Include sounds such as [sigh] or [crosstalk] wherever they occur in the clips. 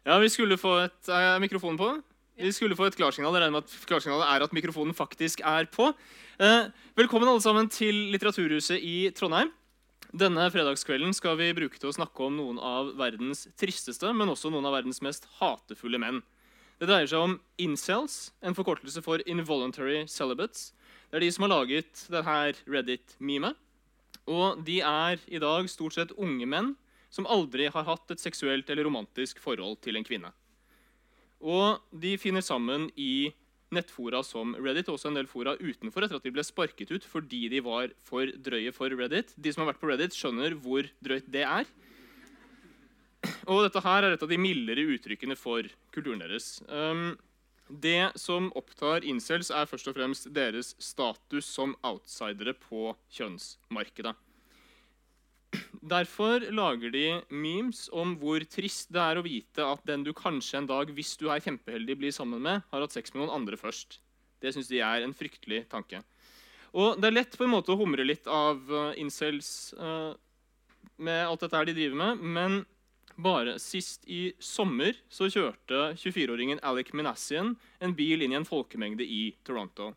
Ja, vi skulle få et Er mikrofonen på? Vi skulle få et klarsignal. Jeg regner med at klarsignalet er at mikrofonen faktisk er på. Eh, velkommen alle sammen til Litteraturhuset i Trondheim. Denne fredagskvelden skal vi bruke til å snakke om noen av verdens tristeste, men også noen av verdens mest hatefulle menn. Det dreier seg om incels, en forkortelse for involuntary celibates. Det er de som har laget denne Reddit-memet. Og de er i dag stort sett unge menn som aldri har hatt et seksuelt eller romantisk forhold til en kvinne. Og de finner sammen i nettfora som Reddit og også en del fora utenfor etter at de ble sparket ut fordi de var for drøye for Reddit. De som har vært på Reddit, skjønner hvor drøyt det er. Og dette her er et av de mildere uttrykkene for kulturen deres. Um, det som opptar incels, er først og fremst deres status som outsidere på kjønnsmarkedet. Derfor lager de memes om hvor trist det er å vite at den du kanskje en dag, hvis du er kjempeheldig, blir sammen med, har hatt sex med noen andre først. Det syns de er en fryktelig tanke. Og det er lett på en måte å humre litt av uh, incels uh, med alt dette de driver med, men bare sist i sommer så kjørte 24-åringen Alec Minassian en bil inn i en folkemengde i Toronto.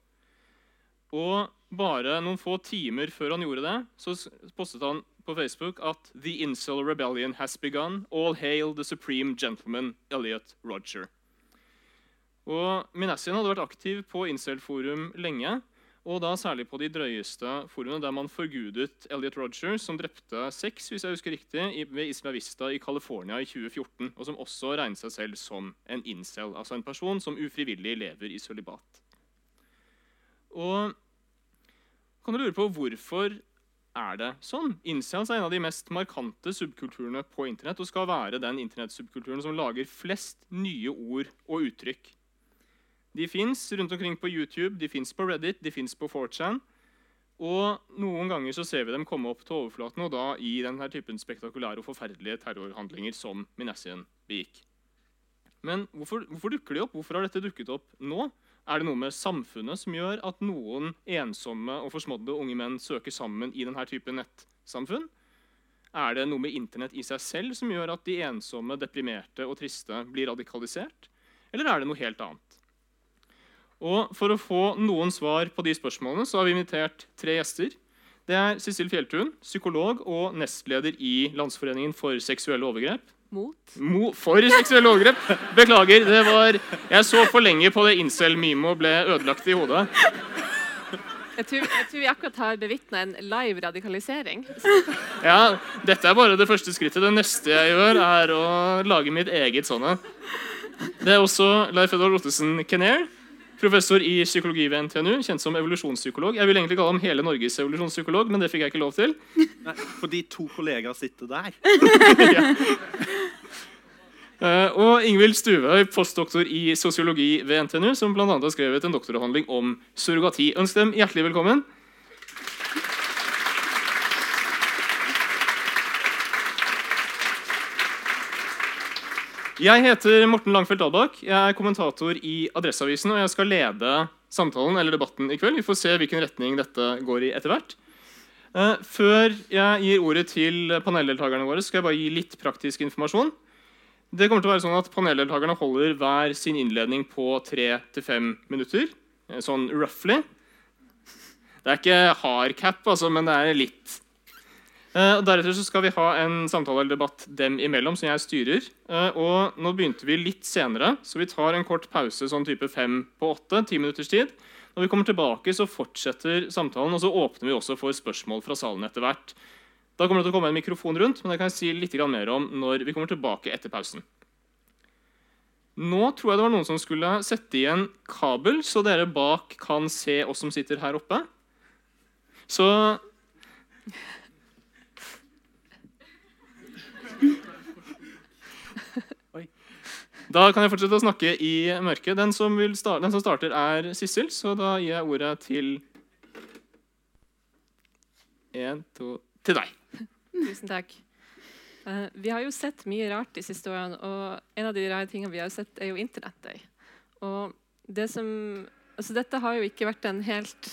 Og bare noen få timer før han gjorde det, så postet han på Facebook at «The incel rebellion has begun. All hail the supreme gentleman Elliot Roger». Og Minassian hadde vært aktiv på incel-forum lenge, og da særlig på de drøyeste forumene der man forgudet Elliot Roger, som drepte seks hvis jeg husker riktig, ved Isla Vista i California i 2014, og som også regnet seg selv som en incel, altså en person som ufrivillig lever i sølibat. Og kan du lure på hvorfor er det sånn? Incels er en av de mest markante subkulturene på Internett og skal være den internettsubkulturen som lager flest nye ord og uttrykk. De fins rundt omkring på YouTube, de fins på Reddit, de fins på 4chan. Og noen ganger så ser vi dem komme opp til overflaten, og da i denne typen spektakulære og forferdelige terrorhandlinger som Minassian begikk. Men hvorfor, hvorfor, dukker de opp? Hvorfor har dette dukket opp nå? Er det noe med samfunnet som gjør at noen ensomme og forsmådde unge menn søker sammen i denne typen nettsamfunn? Er det noe med Internett i seg selv som gjør at de ensomme, deprimerte og triste blir radikalisert? Eller er det noe helt annet? Og For å få noen svar på de spørsmålene så har vi invitert tre gjester. Det er Cecil Fjelltun, psykolog og nestleder i Landsforeningen for seksuelle overgrep. Mot? Mo for seksuelle overgrep. Beklager. det var... Jeg så for lenge på det incel-mimo og ble ødelagt i hodet. Jeg tror, jeg tror vi akkurat har bevitna en live radikalisering. Ja, Dette er bare det første skrittet. Det neste jeg gjør, er å lage mitt eget sånne. Det er også Leif Edvard Ottesen Kenner Professor i psykologi ved NTNU, kjent som evolusjonspsykolog. Jeg vil egentlig kalle ham hele Norges evolusjonspsykolog, men det fikk jeg ikke lov til. Nei, fordi to kollegaer sitter der. [laughs] ja. uh, og Ingvild Stuvøy, postdoktor i sosiologi ved NTNU, som bl.a. har skrevet en doktoravhandling om surrogati. Ønsk dem hjertelig velkommen. Jeg heter Morten Langfeldt Albakk. Jeg er kommentator i Adresseavisen. Og jeg skal lede samtalen eller debatten i kveld. Vi får se hvilken retning dette går i etter hvert. Uh, før jeg gir ordet til paneldeltakerne våre, skal jeg bare gi litt praktisk informasjon. Det kommer til å være sånn at Paneldeltakerne holder hver sin innledning på tre til fem minutter. Eh, sånn roughly. Det er ikke hard cap, altså, men det er litt Uh, og Deretter så skal vi ha en samtale eller debatt dem imellom, som jeg styrer. Uh, og Nå begynte vi litt senere, så vi tar en kort pause sånn type fem på åtte. ti minutters tid. Når vi kommer tilbake, så fortsetter samtalen, og så åpner vi også for spørsmål fra salen etter hvert. Da kommer det til å komme en mikrofon rundt, men det kan jeg si litt mer om når vi kommer tilbake etter pausen. Nå tror jeg det var noen som skulle sette igjen kabel, så dere bak kan se oss som sitter her oppe. Så Da kan jeg fortsette å snakke i mørket. Den som, starte, den som starter, er Sissel, så da gir jeg ordet til En, to Til deg. Tusen takk. Uh, vi har jo sett mye rart de siste årene, og en av de rare tingene vi har sett, er jo internettet. Og det som Altså, dette har jo ikke vært en helt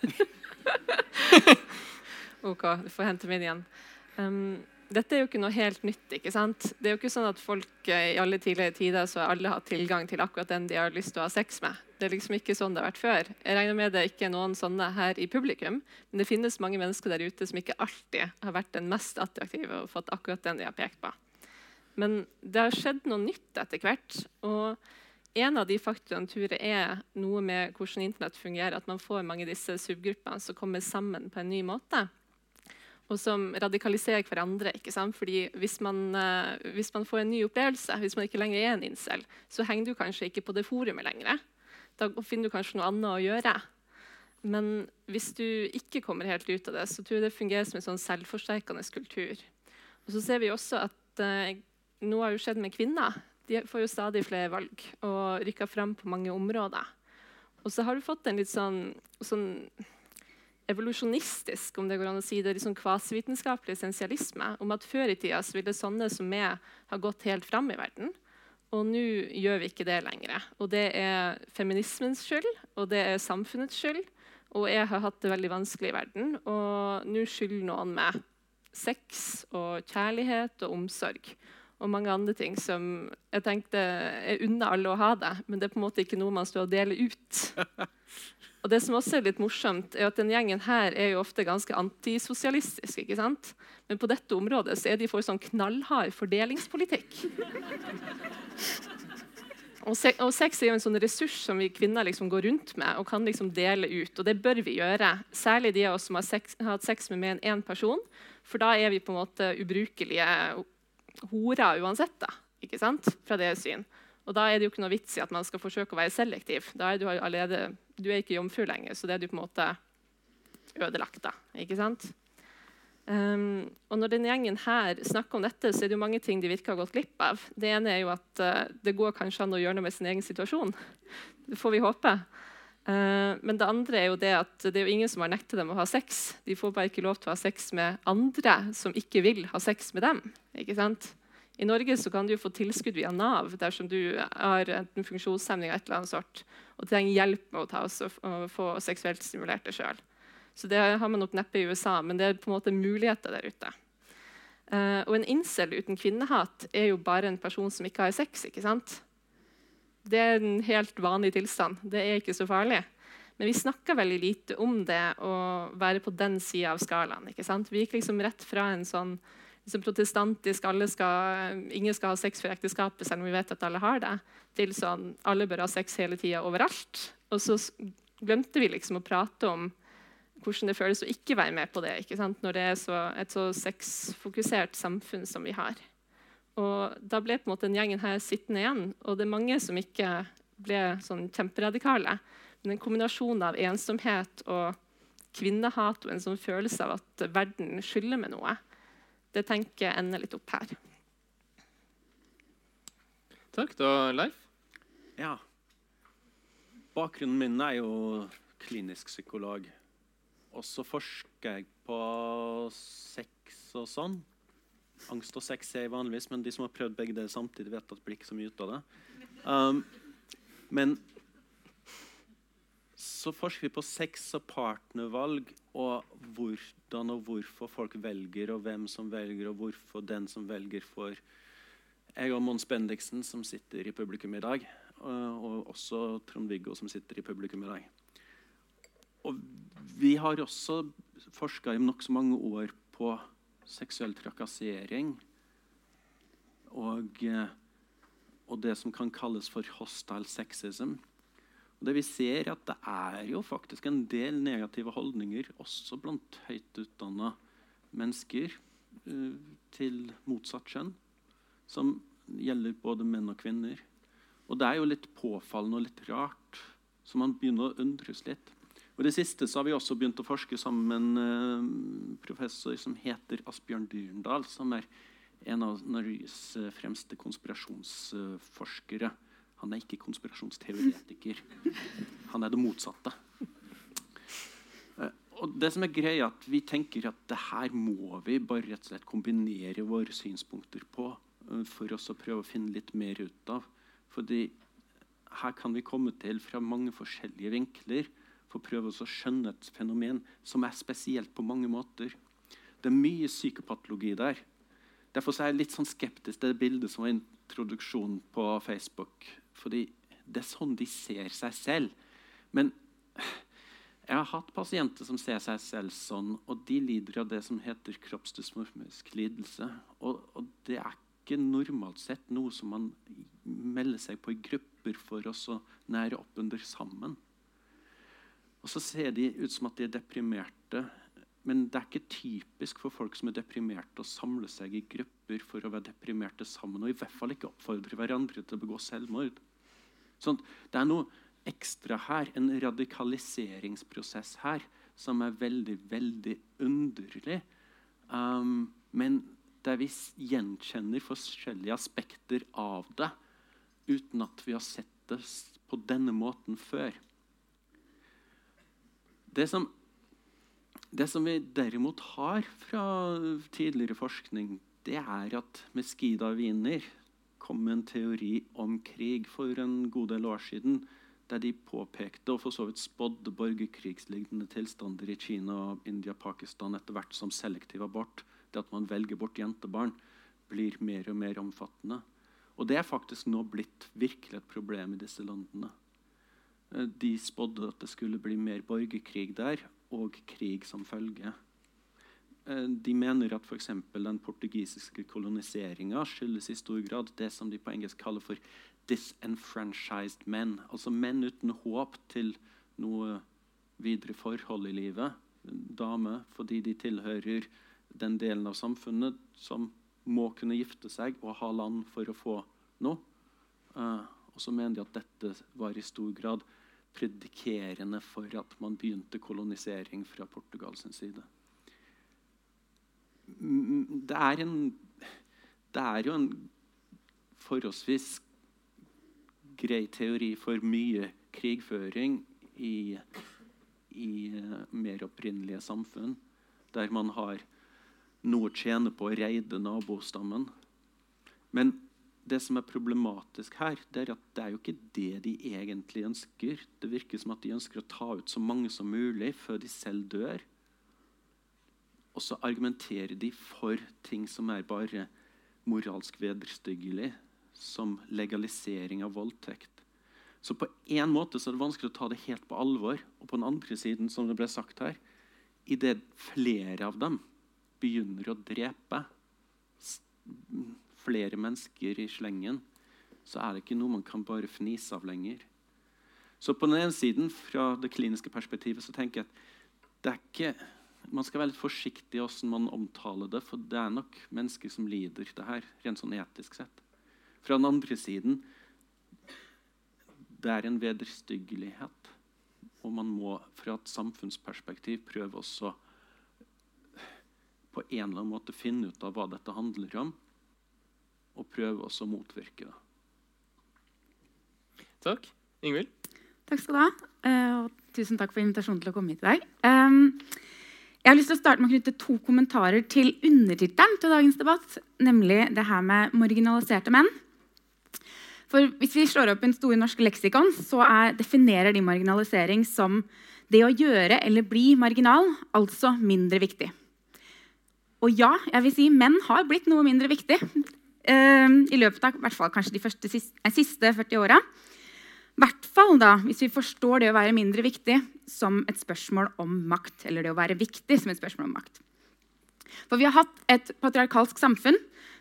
[laughs] OK, du får hente min igjen. Um, dette er jo ikke noe helt nytt. ikke sant? Det er jo ikke sånn at folk eh, i alle tidligere tider så har alle hatt tilgang til akkurat den de har lyst til å ha sex med. Det er liksom ikke sånn det har vært før. Jeg regner med det ikke er noen sånne her i publikum, men det finnes mange mennesker der ute som ikke alltid har vært den mest attraktive og fått akkurat den de har pekt på. Men det har skjedd noe nytt etter hvert. og en av de faktorene tror er noe med hvordan Internett fungerer. At man får mange av disse subgruppene som kommer sammen på en ny måte. Og som radikaliserer hverandre. ikke sant? Fordi hvis man, uh, hvis man, får en ny opplevelse, hvis man ikke lenger er en incel, så henger du kanskje ikke på det forumet lenger. Da finner du kanskje noe annet å gjøre. Men hvis du ikke kommer helt ut av det, så tror jeg det fungerer som en sånn selvforsterkende kultur. Og så ser vi også at uh, noe har jo skjedd med kvinner de får jo stadig flere valg og rykker frem på mange områder. Og så har du fått en litt sånn, sånn evolusjonistisk om det går an å si det, liksom kvasivitenskapelig essensialisme. Om at før i tida så ville sånne som meg ha gått helt fram i verden. Og nå gjør vi ikke det lenger. Og det er feminismens skyld, og det er samfunnets skyld. Og jeg har hatt det veldig vanskelig i verden, og nå skylder noen meg sex og kjærlighet og omsorg og mange andre ting som jeg tenkte er unna alle å ha det, men det er på en måte ikke noe man står og deler ut. [laughs] Og det som også er litt morsomt, er at den gjengen her er jo ofte ganske antisosialistisk. ikke sant? Men på dette området så er de for sånn knallhard fordelingspolitikk. Og, se og, sex er jo en sånn ressurs som vi kvinner liksom går rundt med og kan liksom dele ut. Og det bør vi gjøre. Særlig de av oss som har, hatt sex med mer enn én person. For da er vi på en måte ubrukelige horer uansett, da, ikke sant? fra det syn. Og da er det jo ikke noe vits i at man skal forsøke å være selektiv. Da er du allerede, du er ikke jomfru lenger, så det er du på en måte ødelagt. da, ikke sant? Um, og når denne gjengen her snakker om dette, så er det jo mange ting de virker å ha gått glipp av. Det ene er jo at uh, det går kanskje an å gjøre noe med sin egen situasjon. Det får vi håpe. Uh, men det andre er jo det at det er jo ingen som har nektet dem å ha sex. De får bare ikke lov til å ha sex med andre som ikke vil ha sex med dem. ikke sant? I Norge kan du få tilskudd via Nav dersom du har en funksjonshemning av et eller annet sort, og trenger hjelp med å ta oss og, få seksuelt stimulert det sjøl. Så det har man nok neppe i USA, men det er på en måte muligheter der ute. Uh, og en incel uten kvinnehat er jo bare en person som ikke har sex. ikke sant? Det er en helt vanlig tilstand. Det er ikke så farlig. Men vi snakker veldig lite om det å være på den sida av skalaen. ikke sant? Vi gikk liksom rett fra en sånn liksom protestantisk skal, ingen skal ha sex før ekteskapet, selv om vi vet at alle har det, til sånn alle bør ha sex hele tida overalt. Og så glemte vi liksom å prate om hvordan det føles å ikke være med på det når det er så, et så sexfokusert samfunn som vi har. Og da ble på en måte den gjengen her sittende igjen. Og det er mange som ikke ble sånn kjemperadikale. Men en kombinasjon av ensomhet og kvinnehat og en sånn følelse av at verden skylder med noe, det tenker jeg ender litt opp her. Takk. Da, Leif? Ja. Bakgrunnen min er jo klinisk psykolog. Og så forsker jeg på sex og sånn. Angst og sex er vanligvis, men de som har prøvd begge deler samtidig, vet at det blir ikke så mye ut av det. Um, men så forsker vi på sex og partnervalg og hvordan og hvorfor folk velger, og hvem som velger, og hvorfor den som velger, får Jeg og Mons Bendiksen, som sitter i publikum i dag, og også Trond-Viggo, som sitter i publikum i dag. Og vi har også forska i nokså mange år på seksuell trakassering og, og, det som kan kalles for hostile sexism. Og det vi ser er at Det er jo faktisk en del negative holdninger også blant høyt utdanna mennesker uh, til motsatt kjønn, som gjelder både menn og kvinner. Og det er jo litt påfallende og litt rart, så man begynner å undres litt. Og det siste så har vi også begynt å forske sammen med en uh, professor som heter Asbjørn Dyrendal, som er en av Norges fremste konspirasjonsforskere. Han er ikke konspirasjonsteoretiker. Han er det motsatte. Uh, og det som er greia at Vi tenker at det her må vi bare rett og slett kombinere våre synspunkter på for oss å prøve å finne litt mer ut av. Fordi her kan vi komme til fra mange forskjellige vinkler for å prøve å skjønne et fenomen som er spesielt på mange måter. Det er mye psykopatologi der. Derfor er jeg litt sånn skeptisk til det bildet som var introduksjonen på Facebook. Fordi det er sånn de ser seg selv. Men jeg har hatt pasienter som ser seg selv sånn, og de lider av det som heter kroppsdysmorfisk lidelse. Og, og, det er ikke normalt sett noe som man melder seg på i grupper for å nære opp under sammen. Og så ser de ut som at de er deprimerte. Men det er ikke typisk for folk som er deprimerte, å samle seg i grupper for å være deprimerte sammen. Og i hvert fall ikke oppfordre hverandre til å begå selvmord. Sånn, det er noe ekstra her, en radikaliseringsprosess her, som er veldig, veldig underlig. Um, men der vi gjenkjenner forskjellige aspekter av det uten at vi har sett det på denne måten før. Det som, det som vi derimot har fra tidligere forskning, det er at Meskida Wiener kom med en teori om krig for en god del år siden der de påpekte og for så vidt spådde borgerkrigslignende tilstander i Kina, India Pakistan etter hvert som selektiv abort, det at man velger bort jentebarn, blir mer og mer omfattende. Og det er faktisk nå blitt virkelig et problem i disse landene. Eh, de spådde at det skulle bli mer borgerkrig der, og krig som følge. Eh, de mener at f.eks. den portugisiske koloniseringa skyldes i stor grad det som de på engelsk kaller for disenfranchised menn. Altså menn uten håp til noe videre forhold i livet. Damer fordi de tilhører den delen av samfunnet som må kunne gifte seg og ha land for å få noe. Uh, og så mener de at dette var i stor grad predikerende for at man begynte kolonisering fra Portugals side. Det er, en, det er jo en forholdsvis grei teori for mye krigføring i, i uh, mer opprinnelige samfunn, der man har noe å tjene på å reide nabostammen. Men det som er problematisk her, det er at det er jo ikke det de egentlig ønsker. Det virker som at de ønsker å ta ut så mange som mulig før de selv dør. Og så argumenterer de for ting som er bare moralsk vederstyggelig som legalisering av voldtekt. Så på en måte er det vanskelig å ta det helt på alvor. Og på den andre siden, som det ble sagt her, idet flere av dem begynner å drepe flere mennesker i slengen, så er det ikke noe man kan bare fnise av lenger. Så på den ene siden, fra det kliniske perspektivet, så tenker jeg at det er ikke, man skal være litt forsiktig i hvordan man omtaler det, for det er nok mennesker som lider det her, rent sånn etisk sett. Fra den andre siden det er en vederstyggelighet. Og man må fra et samfunnsperspektiv prøve også på en eller annen måte finne ut av hva dette handler om, og prøve også å motvirke det. Takk. Ingvild? Takk skal du ha. Eh, og tusen takk for invitasjonen til å komme hit i dag. Ehm, jeg har lyst til å starte med å knytte to kommentarer til undertittelen til dagens debatt, nemlig det her med marginaliserte menn. For Hvis vi slår opp en stor norsk leksikon, så er, definerer de marginalisering som det å gjøre eller bli marginal, altså mindre viktig. Og ja, jeg vil si menn har blitt noe mindre viktig i løpet av hvert fall, kanskje de første, siste, eh, siste 40 åra. hvert fall da, hvis vi forstår det å være mindre viktig som et spørsmål om makt. Eller det å være viktig som et spørsmål om makt. For vi har hatt et patriarkalsk samfunn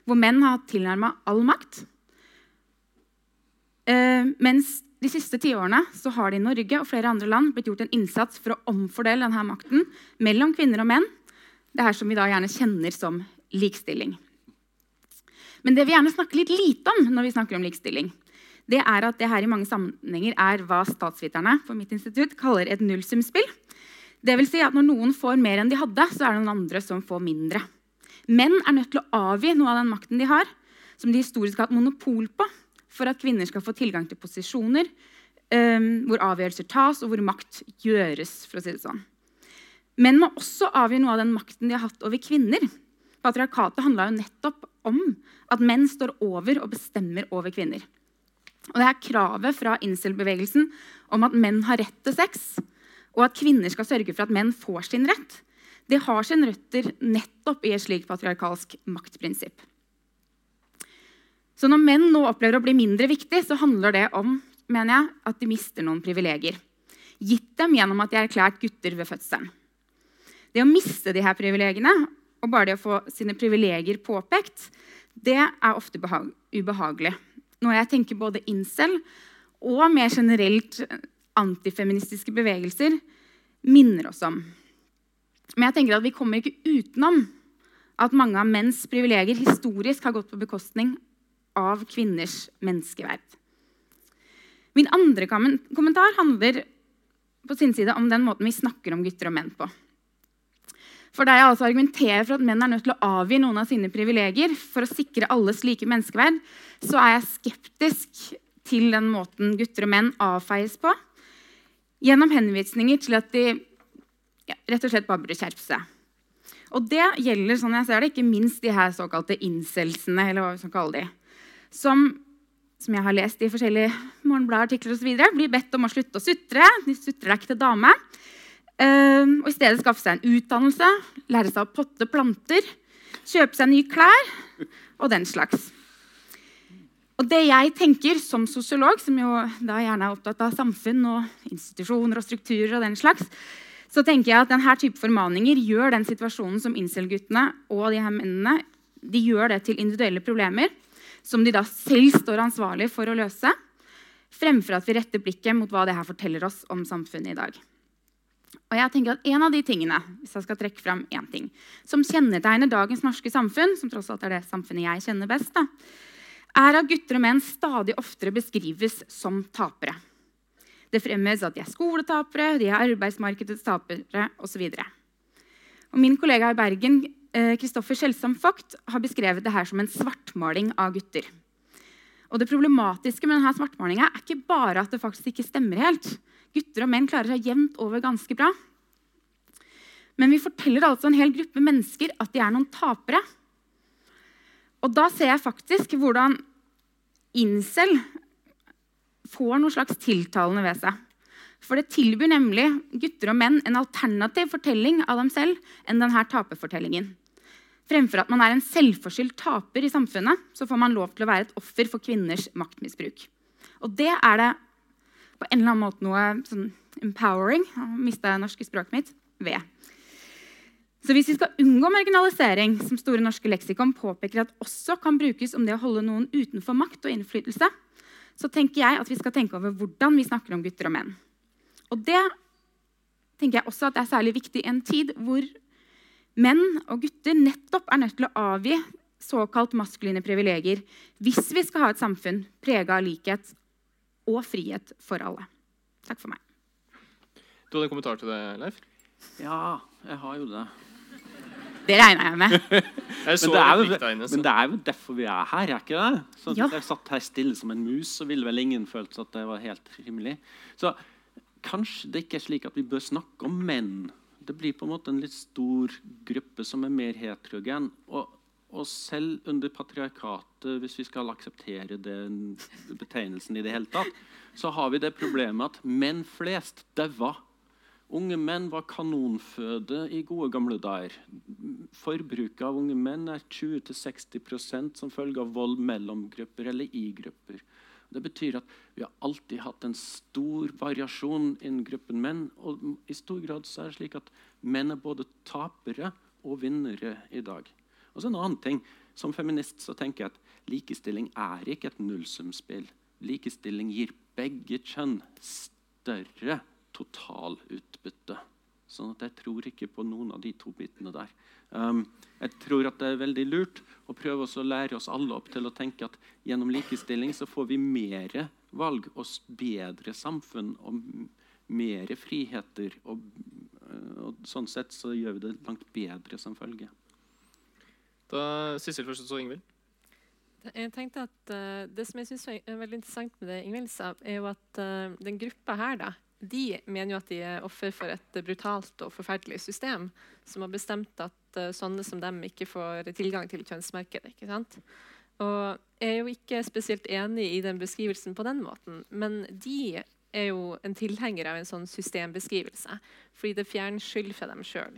hvor menn har hatt tilnærma all makt. Eh, mens de siste tiårene så har det i Norge og flere andre land blitt gjort en innsats for å omfordele denne makten mellom kvinner og menn. Det her som vi da gjerne kjenner som likestilling. Men det vi gjerne snakker litt lite om når vi snakker om likestilling, det er at det her i mange sammenhenger er hva statsviterne for mitt institutt kaller et nullsumspill. Det vil si at når noen får mer enn de hadde, så er det noen andre som får mindre. Menn er nødt til å avgi noe av den makten de har, som de historisk har hatt monopol på, for at kvinner skal få tilgang til posisjoner um, hvor avgjørelser tas, og hvor makt gjøres. for å si det sånn. Menn må også avgi noe av den makten de har hatt over kvinner. Patriarkatet handla jo nettopp om at menn står over og bestemmer over kvinner. Og det er kravet fra incel-bevegelsen om at menn har rett til sex, og at kvinner skal sørge for at menn får sin rett, det har sin røtter nettopp i et slikt patriarkalsk maktprinsipp. Så når menn nå opplever å bli mindre viktig, så handler det om mener jeg, at de mister noen privilegier. Gitt dem gjennom at de er erklært gutter ved fødselen. Det å miste her privilegiene og bare det å få sine privilegier påpekt, det er ofte ubehagelig. Når jeg tenker både incel og mer generelt antifeministiske bevegelser minner oss om. Men jeg tenker at vi kommer ikke utenom at mange av menns privilegier historisk har gått på bekostning av kvinners menneskeverd. Min andre kommentar handler på sin side om den måten vi snakker om gutter og menn på. For der jeg altså argumenterer for at menn er nødt til å avgi noen av sine privilegier for å sikre alles like menneskeverd, så er jeg skeptisk til den måten gutter og menn avfeies på gjennom henvisninger til at de ja, rett og slett bare burde skjerpe seg. Og det gjelder sånn jeg ser det, ikke minst de her såkalte incelsene, eller hva vi skal kalle de, som, som jeg har lest i forskjellige morgenbladartikler osv., blir bedt om å slutte å sutre. De sutrer deg ikke til dame. Uh, og i stedet skaffe seg en utdannelse, lære seg å potte planter, kjøpe seg nye klær og den slags. Og det jeg tenker som sosiolog, som jo da gjerne er opptatt av samfunn og institusjoner og strukturer, og den slags, så tenker jeg at denne type formaninger gjør den situasjonen som incel-guttene og de her mennene de gjør det til individuelle problemer som de da selv står ansvarlig for å løse, fremfor at vi retter blikket mot hva det her forteller oss om samfunnet i dag. Og jeg tenker at En av de tingene hvis jeg skal trekke frem en ting, som kjennetegner dagens norske samfunn, som tross alt er det samfunnet jeg kjenner best, da, er at gutter og menn stadig oftere beskrives som tapere. Det fremheves at de er skoletapere, de er arbeidsmarkedets tapere osv. Min kollega i Bergen, Kristoffer eh, Skjelsam Vogt, har beskrevet det her som en svartmaling av gutter. Og Det problematiske med denne svartmalinga er ikke bare at det faktisk ikke stemmer helt, Gutter og menn klarer seg jevnt over ganske bra. Men vi forteller altså en hel gruppe mennesker at de er noen tapere. Og da ser jeg faktisk hvordan incel får noe slags tiltalende ved seg. For det tilbyr nemlig gutter og menn en alternativ fortelling av dem selv enn denne taperfortellingen. Fremfor at man er en selvforskyldt taper i samfunnet, så får man lov til å være et offer for kvinners maktmisbruk. Og det er det på en eller annen måte noe sånn empowering mista jeg norske språket mitt ved. Så Hvis vi skal unngå marginalisering, som Store norske leksikon påpeker at også kan brukes om det å holde noen utenfor makt og innflytelse, så tenker jeg at vi skal tenke over hvordan vi snakker om gutter og menn. Og det tenker jeg også at er særlig viktig i en tid hvor menn og gutter nettopp er nødt til å avgi såkalt maskuline privilegier hvis vi skal ha et samfunn prega av likhet og frihet for alle. Takk for meg. Du hadde en kommentar til det, Leif? Ja, jeg har jo det. Det regner jeg med. [laughs] jeg men, det jo, men, det er jo, derfor vi er her, er ikke det? Så ja. Jeg satt her stille som en mus, så ville vel ingen følt at det var helt rimelig. Så kanskje det ikke er slik at vi bør snakke om menn. Det blir på en måte en litt stor gruppe som er mer heterogen. Og og selv under patriarkatet, hvis vi skal akseptere den betegnelsen, i det hele tatt, så har vi det problemet at menn flest daua. Unge menn var kanonføde i gode gamle dager. Forbruket av unge menn er 20-60% som følge av vold mellom grupper eller i grupper. Det betyr at vi har alltid hatt en stor variasjon innen gruppen menn. Og i stor grad er det slik at menn er både tapere og vinnere i dag. Og så en annen ting. Som feminist så tenker jeg at likestilling er ikke et nullsumspill. Likestilling gir begge kjønn større totalutbytte. Sånn at jeg tror ikke på noen av de to bitene der. Um, jeg tror at det er veldig lurt å prøve å lære oss alle opp til å tenke at gjennom likestilling så får vi mer valg og bedre samfunn og mer friheter. Og, og sånn sett så gjør vi det langt bedre som følge. Da, Sissel først, og så Ingvild. Jeg tenkte at uh, Det som jeg synes er veldig interessant med det Ingvild sa, er jo at uh, den gruppa her da, de mener jo at de er offer for et brutalt og forferdelig system som har bestemt at uh, sånne som dem ikke får tilgang til kjønnsmarkedet. ikke sant? Og Jeg er jo ikke spesielt enig i den beskrivelsen på den måten, men de er jo en tilhenger av en sånn systembeskrivelse. Fordi det fjerner skyld fra dem sjøl.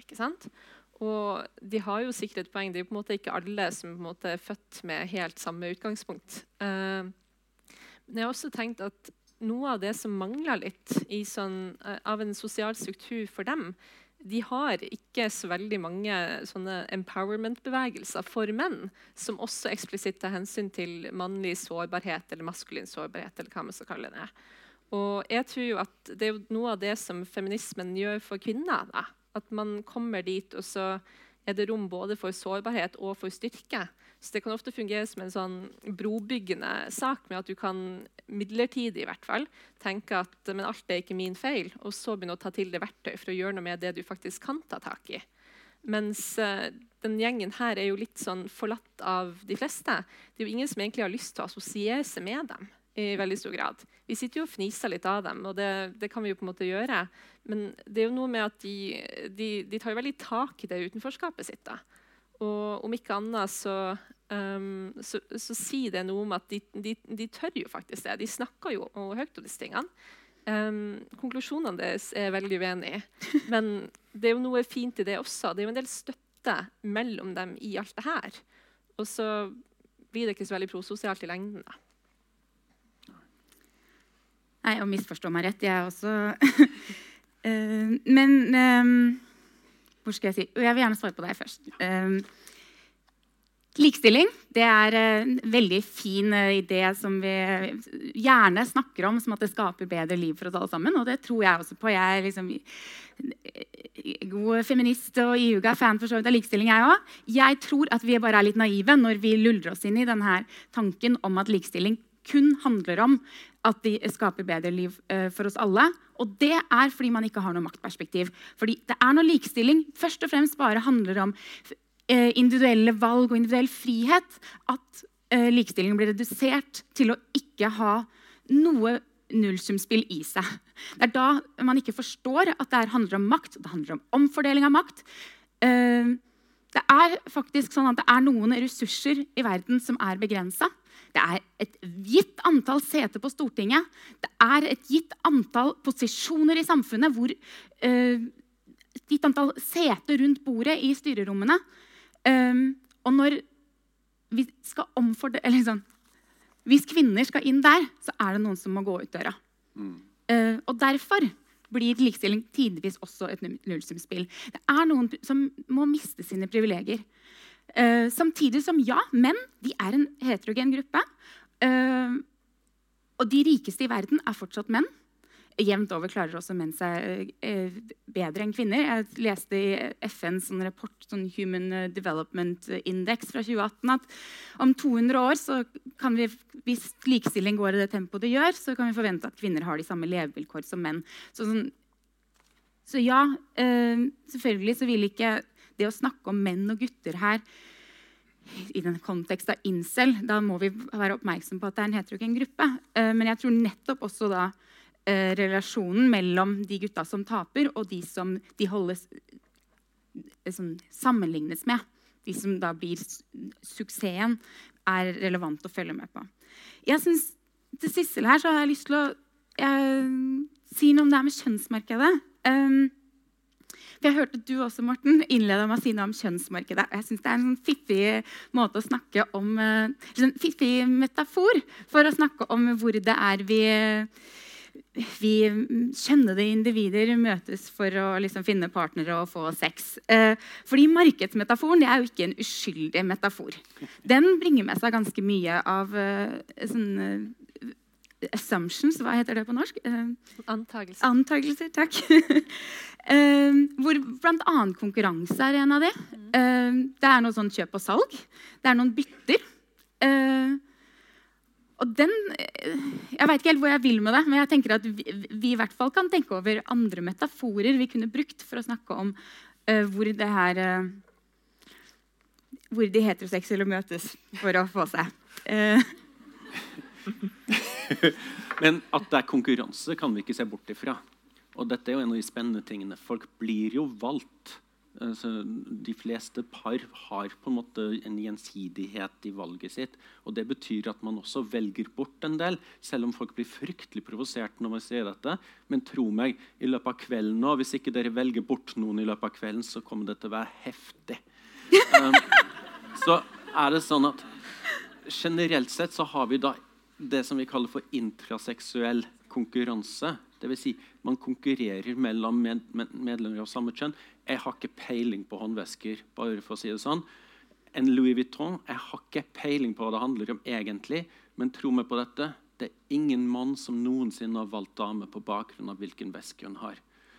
Og de har jo sikkert et poeng. Det er på en måte ikke alle som er født med helt samme utgangspunkt. Uh, men jeg har også tenkt at noe av det som mangler litt sånn, uh, av en sosial struktur for dem, de har ikke så veldig mange empowerment-bevegelser for menn som også eksplisitt tar hensyn til mannlig sårbarhet eller maskulin sårbarhet. eller hva man skal kalle det. Og jeg tror at Det er noe av det som feminismen gjør for kvinner. Da. At man kommer dit, og så er det rom både for sårbarhet og for styrke. Så Det kan ofte fungere som en sånn brobyggende sak med at du kan midlertidig i hvert fall, tenke at men alt er ikke min feil, og så begynne å ta til det verktøy for å gjøre noe med det du faktisk kan ta tak i. Mens uh, den gjengen her er jo litt sånn forlatt av de fleste. Det er jo ingen som egentlig har lyst til å assosiere seg med dem. I veldig stor grad. Vi sitter jo og fniser litt av dem, og det, det, kan vi jo på en måte gjøre. Men det er jo noe med at de, de, de tar jo veldig tak i det utenforskapet sitt. da. Og om ikke annet så, um, så, så sier det noe om at de, de, tør jo faktisk det. De snakker jo høyt om disse tingene. Um, konklusjonene deres er veldig uenig i. Men det er jo noe fint i det også. Det er jo en del støtte mellom dem i alt det her. Og så blir det ikke så veldig prososialt i lengden. da. Nei, og misforstå meg rett, jeg også uh, [laughs] Men um hvor skal jeg si? Jeg vil gjerne svare på deg først. Um, likestilling det er en veldig fin uh, idé som vi gjerne snakker om som at det skaper bedre liv for oss alle sammen. Og det tror jeg også på. Jeg er liksom god feminist og iuga fan for så vidt av likestilling. Jeg også. Jeg tror at vi bare er litt naive når vi luller oss inn i denne tanken om at likestilling kun handler om at de skaper bedre liv uh, for oss alle. Og det er fordi man ikke har noe maktperspektiv. Fordi det er når likestilling først og fremst bare handler om uh, individuelle valg og individuell frihet, at uh, likestilling blir redusert til å ikke ha noe nullsumspill i seg. Det er da man ikke forstår at det handler om makt. Det handler om omfordeling av makt. det er faktisk sånn at det er noen ressurser i verden som er begrensa. Det er et gitt antall seter på Stortinget. Det er et gitt antall posisjoner i samfunnet hvor uh, Et gitt antall seter rundt bordet i styrerommene. Um, og når vi skal omfordele eller sånn, Hvis kvinner skal inn der, så er det noen som må gå ut døra. Mm. Uh, og derfor blir likestilling tidvis også et nullsumspill. Det er noen som må miste sine privilegier. Uh, samtidig som ja, menn de er en heterogen gruppe. Uh, og de rikeste i verden er fortsatt menn. Jevnt over klarer også menn seg uh, bedre enn kvinner. Jeg leste i FNs sånn rapport, sånn Human Development Index fra 2018, at om 200 år, så kan vi, hvis likestilling går i det tempoet det gjør, så kan vi forvente at kvinner har de samme levevilkår som menn. Så, sånn, så ja, selvfølgelig så vil ikke det å snakke om menn og gutter her i den kontekst av incel, da må vi være oppmerksom på at det er en heterogen gruppe. Uh, men jeg tror nettopp også da uh, relasjonen mellom de gutta som taper, og de som de holdes liksom, sammenlignes med, de som da blir suksessen, er relevant å følge med på. Jeg synes, Til Sissel her så har jeg lyst til å uh, si noe om det her med kjønnsmarkedet. Um, for jeg hørte du også, Morten, innleda med å si noe om kjønnsmarkedet. Jeg synes Det er en sånn fiffig måte å snakke om, eh, sånn fiffig metafor for å snakke om hvor det er vi vi kjønnede individer møtes for å liksom finne partnere og få sex. Eh, fordi Markedsmetaforen er jo ikke en uskyldig metafor. Den bringer med seg ganske mye av eh, sånne assumptions, hva heter det på norsk? Uh, Antagelser. Antagelser, takk. uh, [laughs] hvor bl.a. konkurranse er en av de. Uh, det er noe sånn kjøp og salg. Det er noen bytter. og den Jeg veit ikke helt hvor jeg vil med det, men jeg tenker at vi, vi, i hvert fall kan tenke over andre metaforer vi kunne brukt for å snakke om hvor det her Hvor de heteroseksuelle møtes for å få seg. [laughs] [laughs] Men at det er konkurranse, kan vi ikke se bort ifra. Og dette er jo en av de spennende tingene. Folk blir jo valgt Altså, de fleste par har på en måte en gjensidighet i valget sitt. og Det betyr at man også velger bort en del, selv om folk blir fryktelig provosert når man sier dette. Men tro meg, i løpet av kvelden nå, hvis ikke dere velger bort noen, i løpet av kvelden, så kommer det til å være heftig. [laughs] Um, så er det sånn at generelt sett så har vi da det som vi kaller for intraseksuell konkurranse. Dvs. Si, man konkurrerer mellom med, med, medlemmer av samme kjønn. Jeg har ikke peiling på håndvesker. bare for å si det sånn. En Louis Vuitton jeg har ikke peiling på hva det handler om egentlig, men tro meg på dette. Det er ingen mann som noensinne har valgt dame på bakgrunn av hvilken veske hun har.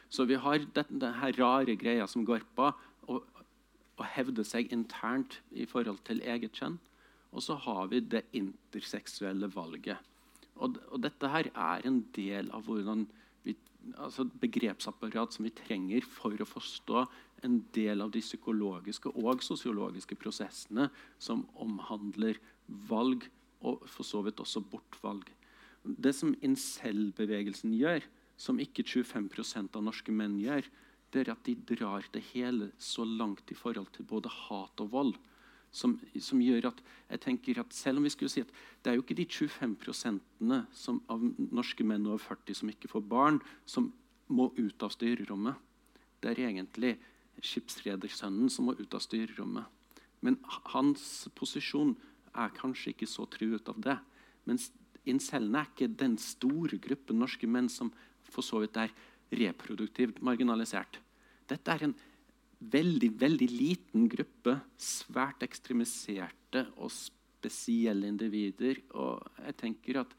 Så vi har denne rare greia som går på å, å hevde seg internt i forhold til eget kjønn. Og så har vi det interseksuelle valget. Og, og dette her er en del av hvordan altså begrepsapparat som vi trenger for å forstå en del av de psykologiske og sosiologiske prosessene som omhandler valg, og for så vidt også bortvalg. Det som incel-bevegelsen gjør, som ikke 25% av norske menn gjør, det er at de drar det hele så langt i forhold til både hat og vold. Som, som, gjør at jeg tenker at selv om vi skulle si at det er jo ikke de 25% som, av norske menn over 40 som ikke får barn, som må ut av styrerommet. Det er egentlig skipsredersønnen som må ut av styrerommet. Men hans posisjon er kanskje ikke så truet av det. Mens incellene er ikke den store gruppen norske menn som for så vidt er reproduktivt marginalisert. Dette er en veldig veldig liten gruppe svært ekstremiserte og spesielle individer. Og jeg tenker at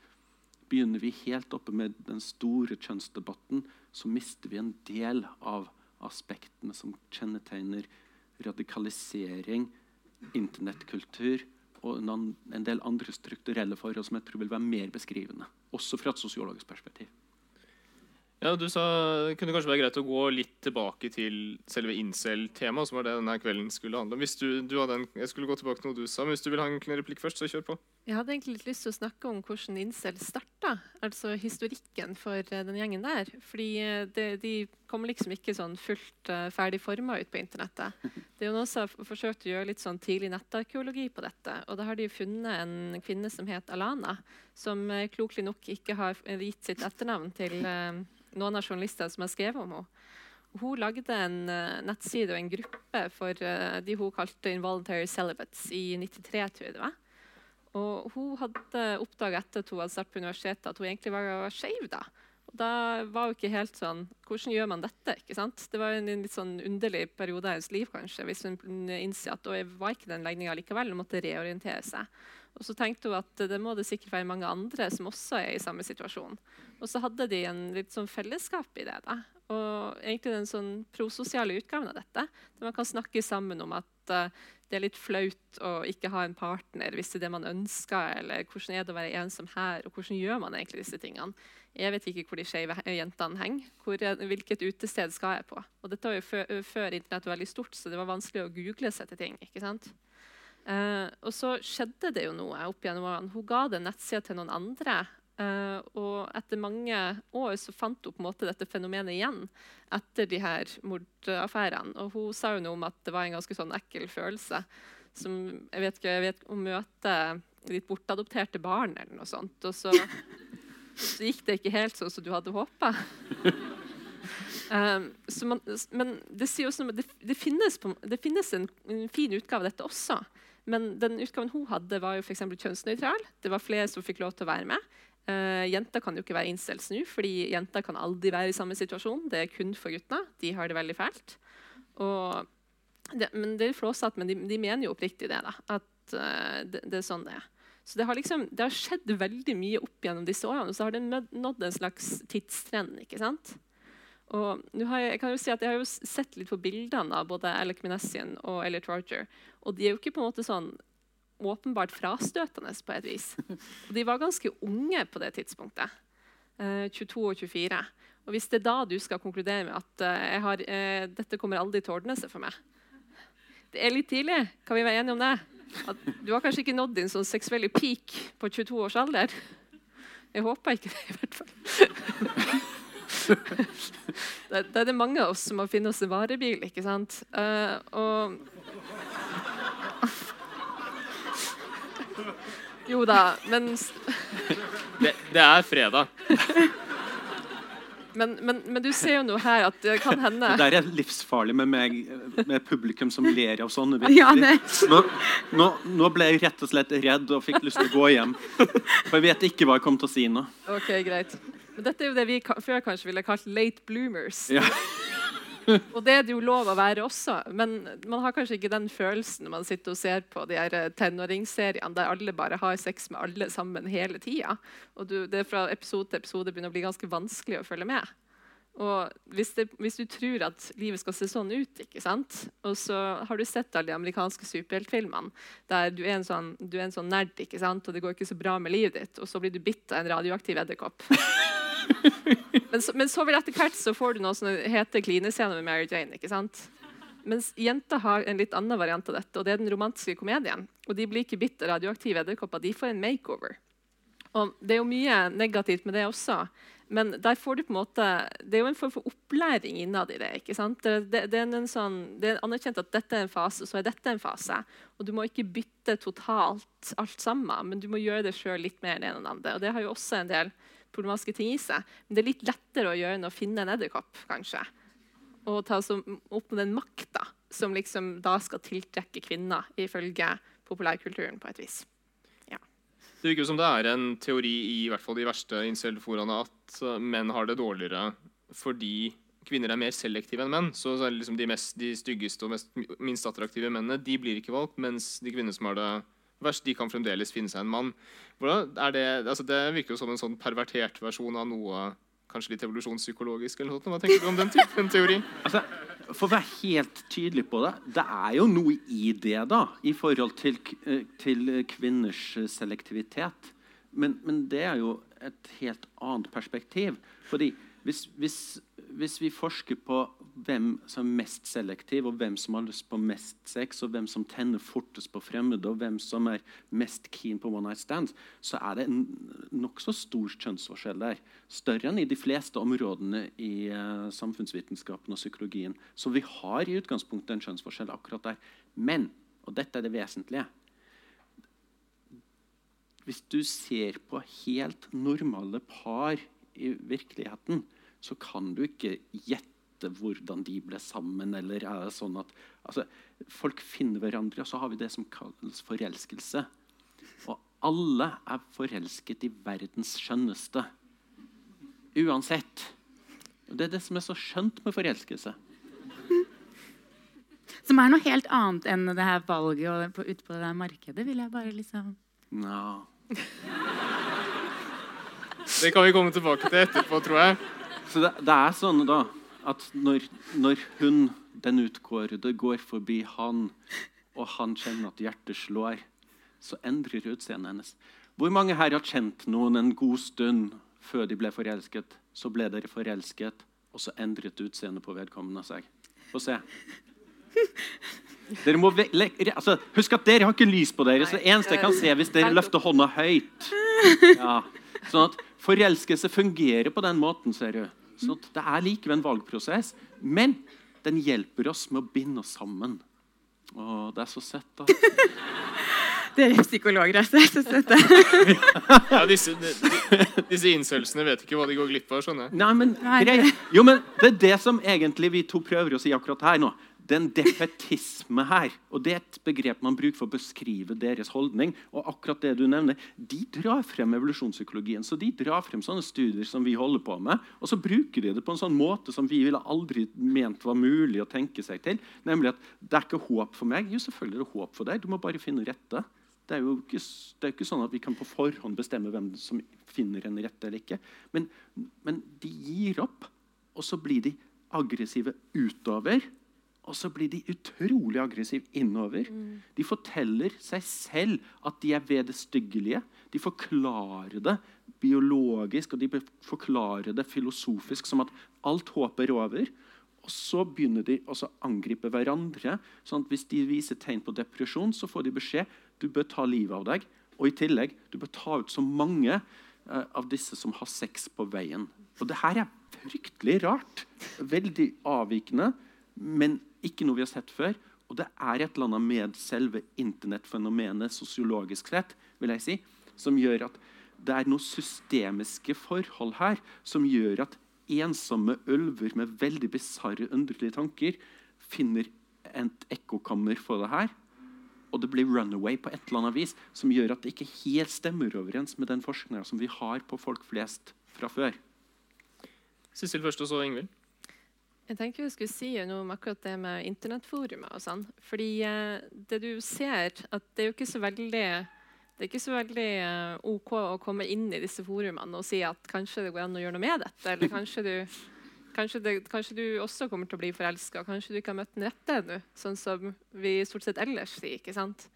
Begynner vi helt oppe med den store kjønnsdebatten, så mister vi en del av aspektene som kjennetegner radikalisering, internettkultur og en del andre strukturelle forhold som jeg tror vil være mer beskrivende. Også fra et sosiologisk perspektiv. Ja, du sa Det kunne kanskje være greit å gå litt tilbake til selve incel-temaet, som var det denne kvelden skulle handle om. Hvis du, du en, jeg skulle gå tilbake til noe du sa, men hvis du vil ha en replikk først, så kjør på. Jeg hadde egentlig litt lyst til å snakke om hvordan incel starta, altså historikken for eh, den gjengen der. Fordi eh, det, de kommer liksom ikke sånn fullt uh, ferdig forma ut på internettet. Det er jo noen som har forsøkt å gjøre litt sånn tidlig nettarkeologi på dette. Og da har de funnet en kvinne som het Alana, som uh, klokelig nok ikke har gitt sitt etternavn til uh, noen av journalistene som har skrevet om henne. Hun lagde en uh, nettside og en gruppe for uh, de hun kalte 'Involuntary Celibates' i 93. tror jeg det var. Og hun hadde oppdaga etter at hun hadde startet på universitetet, at hun egentlig var skeiv. Da. Da var hun ikke helt sånn Hvordan gjør man dette? ikke sant? Det var en, en litt sånn underlig periode i hennes liv kanskje, hvis hun innser at hun var ikke den legninga likevel og måtte reorientere seg. Og så tenkte hun at det må det sikkert være mange andre som også er i samme situasjon. Og så hadde de en litt sånn fellesskap i det. da. Og egentlig den sånn prososiale utgaven av dette, der man kan snakke sammen om at uh, det er litt flaut å ikke ha en partner hvis det er det man ønsker, eller hvordan er det å være ensom her, og hvordan gjør man egentlig disse tingene. Jeg vet ikke hvor de skeive jentene henger. Hvor, hvilket utested skal jeg på? Og dette var jo før, før internett var veldig stort, så det var vanskelig å google seg til ting. ikke sant? Uh, og så skjedde det jo noe opp gjennom årene. Hun ga den nettsida til noen andre. Eh, og etter mange år så fant hun på en måte dette fenomenet igjen etter de her mordaffærene. Og hun sa jo noe om at det var en ganske sånn ekkel følelse. Som jeg vet ikke, jeg vet, Å møte ditt bortadopterte barn eller noe sånt. Og så, så gikk det ikke helt sånn som du hadde håpa. [laughs] Um, man, men det, det, det, finnes på, det, finnes en, en fin utgave av dette også. Men den utgaven hun hadde, var jo for kjønnsnøytral. Det var flere som fikk lov til å være med. Uh, jenter kan jo ikke være incels nå, fordi jenter kan aldri være i samme situasjon. Det er kun for guttene. De har det veldig fælt. Det, men det er flåsete, men de, de, mener jo oppriktig det. da, At uh, det, det, er sånn det er. Så det har, liksom, det har skjedd veldig mye opp gjennom disse årene. Og så har det nådd en slags tidstrend. ikke sant? Og har jeg, jeg, kan jo si at jeg har jo sett litt på bildene av både Alec Minessian og Elliot Roger. Og de er jo ikke på en måte sånn åpenbart frastøtende på et vis. [laughs] Og de var ganske unge på det tidspunktet. Eh, 22 og 24. Og hvis det er da du skal konkludere med at eh, har, eh, dette kommer aldri til å ordne seg for meg Det er litt tidlig. Kan vi være enige om det? At du har kanskje ikke nådd din sånn seksuelle peak på 22 års alder. Jeg håper ikke det, i hvert fall. [laughs] [laughs] det, det er det mange av oss som må finne oss en varebil, ikke sant? Uh, og [laughs] Jo da, men, [laughs] Det, det er fredag. men, men, men du ser jo nå her at det kan hende Det der er livsfarlig med meg, med publikum som ler av sånne Ja, Nå, nå, nå ble jeg rett og slett redd og fikk lyst til å gå hjem. For jeg vet ikke hva jeg kom til å si nå. Ok, greit. Men dette er jo det vi før kanskje ville kalt late bloomers. Ja. [laughs] Og det er det jo lov å være også, men man har kanskje ikke den følelsen når man sitter og ser på de eh, tenåringsseriene der alle bare har sex med alle sammen hele tida. Og du, det er fra episode til episode begynner å bli ganske vanskelig å følge med. Og hvis, det, hvis du tror at livet skal se sånn ut, ikke sant? og så har du sett alle de amerikanske superheltfilmene der du er, en sånn, du er en sånn nerd, ikke sant? og det går ikke så bra med livet ditt, og så blir du bitt av en radioaktiv edderkopp. [laughs] [laughs] Men så, men så vil etter hvert så får du noen som heter klinescene med Mary Jane. ikke sant? Mens jenter har en litt annen variant av dette, og det er den romantiske komedien. Og de blir ikke bitt av radioaktive edderkopper, de får en makeover. Og Det er jo mye negativt med det også, men der får du på en måte, det er jo en form for opplæring innad i det. ikke sant? Det, det, det, er sånn, det er anerkjent at dette er en fase, så er dette en fase. Og du må ikke bytte totalt alt sammen, men du må gjøre det sjøl litt mer enn det andre. Og det har jo også en del problematiske ting i seg. Men det er litt lettere å gjøre enn å finne en edderkopp, kanskje. Og ta opp med den makta som liksom da skal tiltrekke kvinner, ifølge populærkulturen, på et vis. Det virker som det er en teori i, hvert fall de verste incel-foraene at uh, menn har det dårligere fordi kvinner er mer selektive enn menn. Så, så liksom de, mest, de styggeste og mest, minst attraktive mennene de blir ikke valgt, mens de kvinnene som har det verst, de kan fremdeles finne seg en mann. Det, altså det virker jo som en sånn pervertert versjon av noe kanskje litt evolusjonspsykologisk. eller noe. Hva tenker du om den typen teori? [laughs] Altså, for å være helt tydelig på det, det er jo noe i det, da, i forhold til, eh, til kvinners selektivitet. Men, men det er jo et helt annet perspektiv. Fordi hvis, hvis, hvis vi forsker på hvem som er mest selektiv, og hvem som har lyst på mest sex, og hvem som tenner fortest på fremmede, og hvem som er mest keen på one night stands, så er det en nokså stor kjønnsforskjell der. Større enn i de fleste områdene i uh, samfunnsvitenskapen og psykologien. Så vi har i utgangspunktet en kjønnsforskjell akkurat der. Men, og dette er det vesentlige Hvis du ser på helt normale par i virkeligheten, så kan du ikke gjette hvordan de ble sammen. eller er det sånn at altså, Folk finner hverandre, og så har vi det som kalles forelskelse. Og alle er forelsket i verdens skjønneste. Uansett. Og Det er det som er så skjønt med forelskelse. som er noe helt annet enn det her valget og på, ute på det der markedet. vil jeg bare liksom... No. Det kan vi komme tilbake til etterpå, tror jeg. Så det, det er sånn da at når, når hun, den utkårede, går forbi han, og han kjenner at hjertet slår, så endrer utseendet hennes. Hvor mange her har kjent noen en god stund før de ble forelsket? Så ble dere forelsket, og så endret utseendet på vedkommende seg. Få se. Dere må altså, husk at dere har ikke lys på dere, så det eneste jeg kan se hvis dere løfter hånda høyt. Ja. Sånn at Forelskelse fungerer på den måten. ser du. Sånn at Det er likevel en valgprosess, men den hjelper oss med å binde oss sammen. Å, det er så søtt, da. [laughs] Dere er psykologer, altså. Så søte. [laughs] Ja, disse, disse incelsene vet ikke hva de går glipp av. skjønner jeg. Nei, men, Nei. Jo, men Det er det som egentlig vi to prøver å si akkurat her nå. Den defetisme her. Og det er et begrep man bruker for å beskrive deres holdning. Og akkurat det du nevner, De drar frem evolusjonspsykologien. Så de drar frem sånne studier som vi holder på med, og så bruker de det på en sånn måte som vi ville aldri ment var mulig å tenke seg til. Nemlig at det er ikke håp for meg. Jo, selvfølgelig er det håp for deg. Du må bare finne rette. Det er jo ikke, det er ikke sånn at vi kan på forhånd bestemme hvem som finner en rette eller ikke. Men, men de gir opp, og så blir de aggressive utover. Og så blir de utrolig aggressive innover. De forteller seg selv at de er ved det styggelige. De forklarer det biologisk og de forklarer det filosofisk som at alt håp er over. Og så begynner de å angripe hverandre. sånn at Hvis de viser tegn på depresjon, så får de beskjed du bør ta livet av deg. Og i tillegg du bør ta ut så mange eh, av disse som har sex på veien. Og det her er fryktelig rart. Veldig avvikende, men ikke noe vi har sett før. Og det er et eller annet med selve internettfenomenet sosiologisk sett, vil jeg si, som gjør at det er noen systemiske forhold her som gjør at ensomme ulver med veldig bisarre, underlige tanker finner et ekkokammer for det her. Og det blir runaway på et eller annet vis som gjør at det ikke helt stemmer overens med den forskninga vi har på folk flest fra før. Sissel først, og så Ingvild. Jeg tenker vi skulle si noe om akkurat det med internettforumet. og sånn. Fordi eh, det du ser, at det er jo ikke så veldig det er ikke så veldig uh, OK å komme inn i disse forumene og si at kanskje det går an å gjøre noe med dette. Eller kanskje du, kanskje det, kanskje du også kommer til å bli forelska. Kanskje du ikke har møtt den rette ennå, sånn som vi stort sett ellers sier. ikke sant?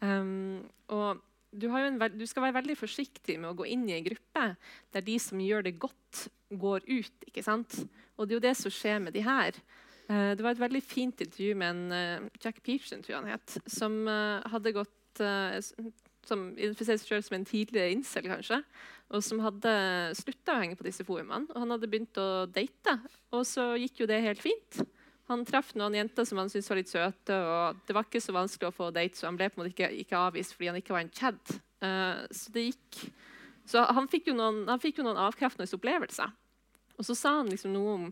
Um, og du, du, skal være veldig forsiktig med å gå inn i en gruppe der de som gjør det godt, går ut. ikke sant? Og det er jo det som skjer med de her. Uh, det var et veldig fint intervju med en uh, Jack Pearson, tror jeg han het, som hadde gått som identifiserer seg selv som en tidligere incel, kanskje, og som hadde slutta å henge på disse forumene. Og han hadde begynt å date, og så gikk jo det helt fint. Han traff noen jenter som han syntes var litt søte, og det var ikke så vanskelig å få date, så han ble på en måte ikke, ikke avvist fordi han ikke var en chad. Uh, så det gikk Så han fikk jo noen, fikk jo noen avkreftende opplevelser. Og så sa han liksom noe om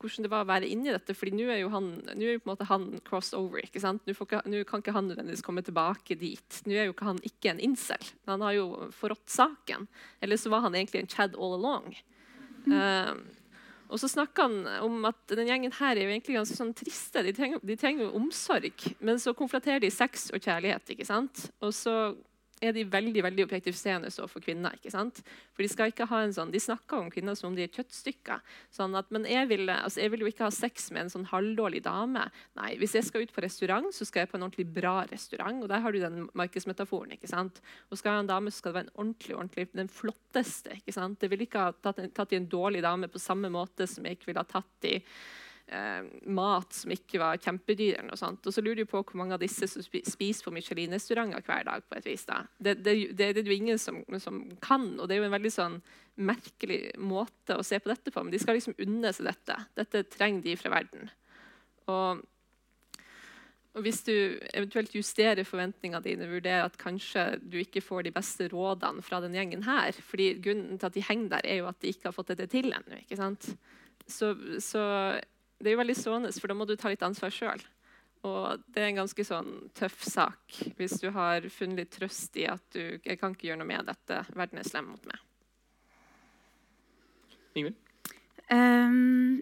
hvordan det var å være inni dette. fordi nå er jo han, er jo på en måte han crossover. ikke sant? Nå, ikke, nå kan ikke han nødvendigvis komme tilbake dit. Nå er jo ikke han ikke en incel. Han har jo forrådt saken. Eller så var han egentlig en Chad all along. Uh, og så snakker han om at den gjengen her er jo egentlig ganske sånn triste. De trenger, jo omsorg, men så konflaterer de sex og kjærlighet. ikke sant? Og så er de veldig veldig objektifiserende overfor kvinner. ikke sant? For De skal ikke ha en sånn, de snakker om kvinner som om de er kjøttstykker. sånn at, Men jeg vil, altså jeg vil jo ikke ha sex med en sånn halvdårlig dame. Nei, Hvis jeg skal ut på restaurant, så skal jeg på en ordentlig bra restaurant. og Der har du den markedsmetaforen. ikke sant? Og Skal jeg ha en dame, så skal det være en ordentlig, ordentlig, den flotteste. ikke sant? Jeg vil ikke ha tatt, tatt i en dårlig dame på samme måte som jeg ikke ville ha tatt i eh, mat som ikke var kjempedyr. Og, sånt. og så lurer du på hvor mange av disse som spiser på Michelin-restauranter hver dag. på et vis. Da. Det, det, det, det er det ingen som, som, kan, og det er jo en veldig sånn merkelig måte å se på dette på. Men de skal liksom unne seg dette. Dette trenger de fra verden. Og, og hvis du eventuelt justerer forventningene dine, vurderer at kanskje du ikke får de beste rådene fra den gjengen her fordi Grunnen til at de henger der, er jo at de ikke har fått dette til ennå. Så, så det er jo veldig sårende, for da må du ta litt ansvar sjøl. Og det er en ganske sånn tøff sak hvis du har funnet litt trøst i at du jeg kan ikke gjøre noe med dette. Verden er slem mot meg. Ingvild? Um,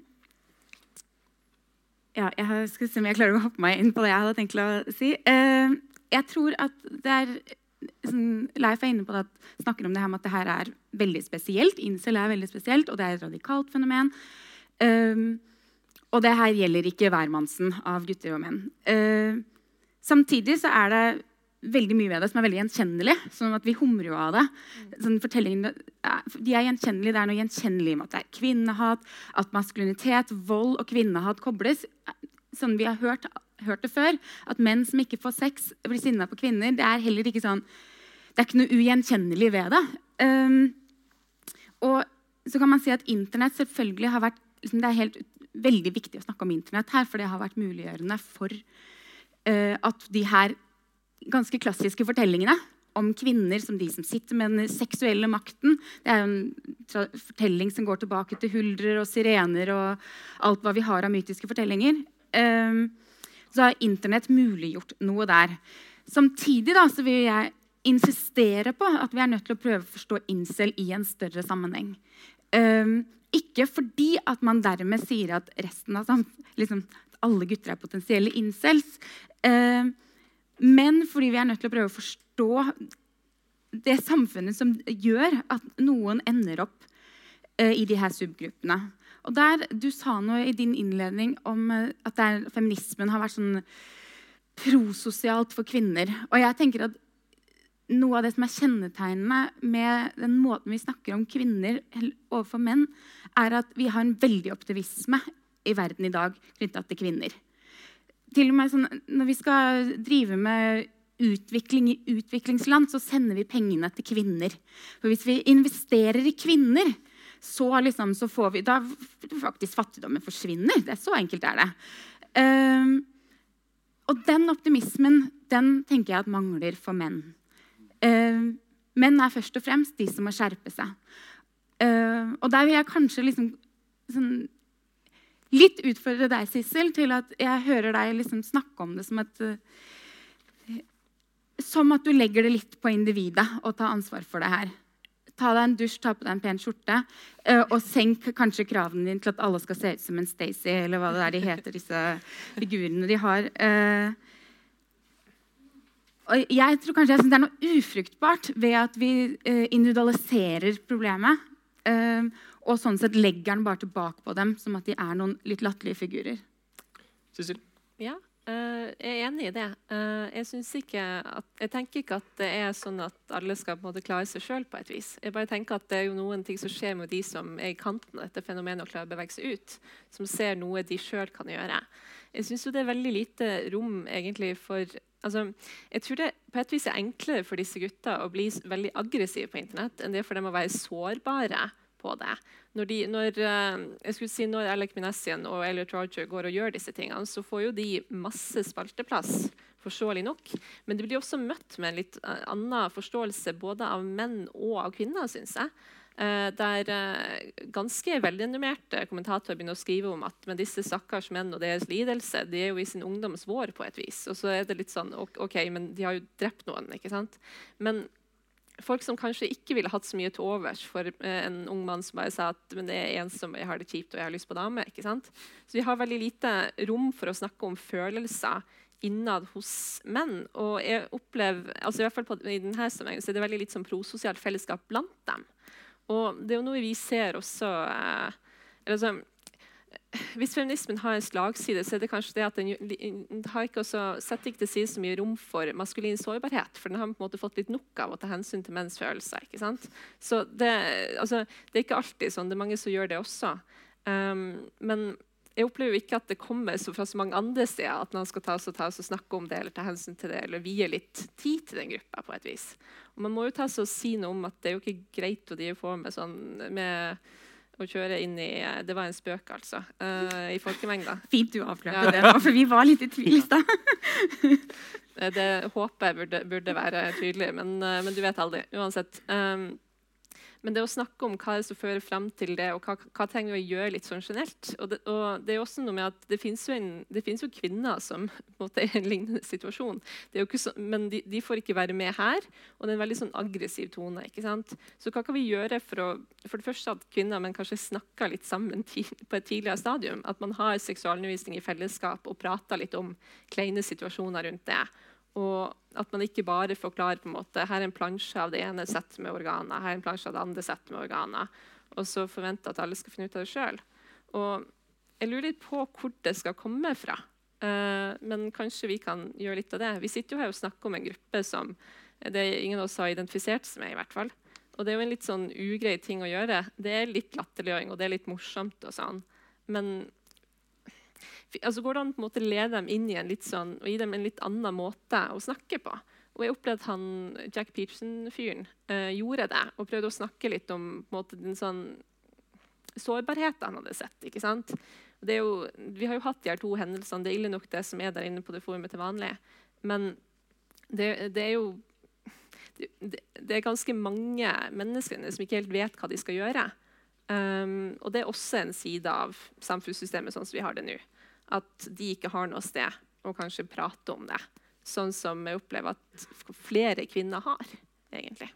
ja, jeg skal se om jeg klarer å hoppe meg inn på det jeg hadde tenkt å si. Uh, jeg tror at det er sånn, Leif er inne på det at, snakker om det her med at det her er veldig spesielt. Incel er veldig spesielt, og det er et radikalt fenomen. Um, og det her gjelder ikke hvermannsen av gutter og menn. Uh, samtidig så er det veldig mye ved det som er veldig gjenkjennelig. sånn at vi humrer jo av det. Sånn de er gjenkjennelige. Det er noe gjenkjennelig med at det er kvinnehat, at maskulinitet, vold og kvinnehat kobles. Sånn vi har hørt, hørt, det før, at menn som ikke får sex, blir sinna på kvinner. Det er heller ikke sånn Det er ikke noe ugjenkjennelig ved det. Um, og så kan man si at Internett selvfølgelig har vært liksom, det er helt veldig viktig å snakke om Internett her, for det har vært muliggjørende for uh, at de her ganske klassiske fortellingene om kvinner som de som sitter med den seksuelle makten. Det er en fortelling som går tilbake til huldrer og sirener og alt hva vi har av mytiske fortellinger. Um, så har Internett muliggjort noe der. Samtidig da, vil jeg insistere på at vi er nødt til å prøve å forstå incel i en større sammenheng. Um, ikke fordi at man dermed sier at resten av liksom, alle gutter er potensielle incels, eh, men fordi vi er nødt til å prøve å forstå det samfunnet som gjør at noen ender opp eh, i de her subgruppene. Og der, Du sa noe i din innledning om uh, at der, feminismen har vært sånn prososialt for kvinner. Og jeg tenker at noe av det som er kjennetegnende med den måten vi snakker om kvinner overfor menn, er at vi har en veldig optimisme i verden i dag knytta til kvinner. Til og med sånn, Når vi skal drive med utvikling i utviklingsland, så sender vi pengene til kvinner. For hvis vi investerer i kvinner, så, liksom, så får vi Da faktisk fattigdommen forsvinner. Det Så enkelt er det. Um, og den optimismen den tenker jeg at mangler for menn. Uh, menn er først og fremst de som må skjerpe seg. Uh, og der vil jeg kanskje liksom sånn, litt utfordre deg, Sissel, til at jeg hører deg liksom snakke om det som at uh, Som at du legger det litt på individet å ta ansvar for det her. Ta deg en dusj, ta på deg en pen skjorte, og senk kanskje kravene dine til at alle skal se ut som en Stacey, eller hva det er de heter, disse figurene de har. Uh, og jeg tror kanskje jeg synes Det er noe ufruktbart ved at vi individualiserer problemet. og sånn sett legger den bare tilbake på dem som at de er noen litt latterlige figurer. Sissel? Ja, Uh, jeg er enig i det. Uh, jeg, ikke at, jeg, tenker ikke at det er sånn at alle skal på en måte klare seg sjøl. på et vis. Jeg bare tenker at Det er jo noen ting som skjer med de som er i kanten av dette fenomenet og klarer å bevege seg ut. Som ser noe de sjøl kan gjøre. Jeg syns det er veldig lite rom egentlig for altså, Jeg tror det på et vis er enklere for disse gutta å bli veldig aggressive på internett enn det for dem å være sårbare på det. Når, de, når, eh, jeg si, når Alec Minessian og Elliot Roger går og gjør disse tingene, så får jo de masse spalteplass, forståelig nok. Men de blir også møtt med en litt eh, annen forståelse både av menn og av kvinner, syns jeg. Uh, der uh, ganske velrenommerte kommentatorer begynner å skrive om at men disse stakkars menn og deres lidelse de er jo i sin ungdoms vår på et vis. Og så er det litt sånn OK, men de har jo drept noen. ikke sant? Men folk som kanskje ikke ville hatt så mye til overs for eh, en ung mann som bare sa at men det er ensom, jeg har det kjipt og jeg har lyst på dame. ikke sant? Så vi har veldig lite rom for å snakke om følelser innad hos menn. Og jeg opplever, altså i hvert fall på, i denne sammenhengen, så er det veldig litt sånn prososialt fellesskap blant dem. Og det er jo noe vi ser også eh, så, hvis feminismen har en slagside, så er det kanskje det at den har ikke også, setter ikke til side så mye rom for maskulin sårbarhet. For den har på en måte fått litt nok av å ta hensyn til menns følelser. ikke sant? Så det, altså, det er ikke alltid sånn. Det er mange som gjør det også. Um, men jeg opplever jo ikke at det kommer så fra så mange andre steder at man skal ta oss og, ta oss og snakke om det eller ta hensyn til det, eller vie litt tid til den gruppa. på et vis. Og man må jo ta oss og si noe om at det er jo ikke greit å drive på med sånn med å kjøre inn i eh, Det var en spøk, altså. Uh, I folkemengda. Fint du avklarte ja. det, for vi var litt i [laughs] tvil i stad. det håper jeg burde, burde være tydelig, men, uh, men, du vet aldri. Uansett. Um, men det å snakke om hva som fører frem til det, og hva, hva trenger vi å gjøre litt sånn generelt og det, og det, er også noe med at det finnes jo, jo kvinner som [laughs] måte, er i en lignende situasjon. Så, men de, de, får ikke være med her. Og det er en veldig sånn aggressiv tone. ikke sant? Så hva kan vi gjøre for å for det første at kvinner men kanskje snakker litt sammen på et tidligere stadium? At man har seksualundervisning i fellesskap og prater litt om kleine situasjoner rundt det. Og at man ikke bare forklarer på en måte, her er en plansje av det ene settet med organer, her er en plansje av det andre settet med organer, og så forvente at alle skal finne ut av det sjøl. Jeg lurer litt på hvor det skal komme fra. Uh, men kanskje vi kan gjøre litt av det. Vi sitter jo her og snakker om en gruppe som det er ingen av oss har identifisert seg med. i hvert fall. Og det er jo en litt sånn ugrei ting å gjøre. Det er litt latterliggjøring, og det er litt morsomt. og sånn. Men altså går det an å lede dem inn i en litt sånn, og gi dem en litt annen måte å snakke på. Og jeg opplevde at han, Jack Peterson-fyren uh, gjorde det og prøvde å snakke litt om måte, den sånn sårbarheten han hadde sett. ikke sant? Jo, vi har jo hatt de her to hendelsene. Det er ille nok det som er der inne på det forumet til vanlig. Men det, det er jo det, det, er ganske mange mennesker som ikke helt vet hva de skal gjøre. Um, og det er også en side av samfunnssystemet sånn som vi har det nå at de ikke har noe sted å kanskje prate om det. Sånn som jeg opplever at flere kvinner har, egentlig.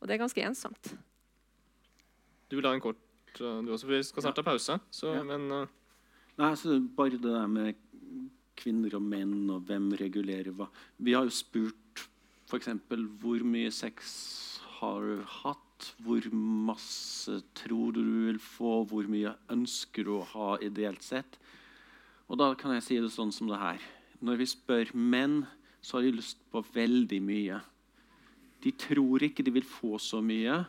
Og det er ganske ensomt. Du vil ha en kort uh, du også, for Vi skal snart ha pause. Så, ja. men, uh... Nei, så Bare det der med kvinner og menn og hvem regulerer hva. Vi har jo spurt f.eks. hvor mye sex har du hatt? Hvor masse tror du du vil få? Hvor mye ønsker du å ha ideelt sett? Og da kan jeg si det sånn som det her. Når vi spør menn, så har de lyst på veldig mye. De tror ikke de vil få så mye,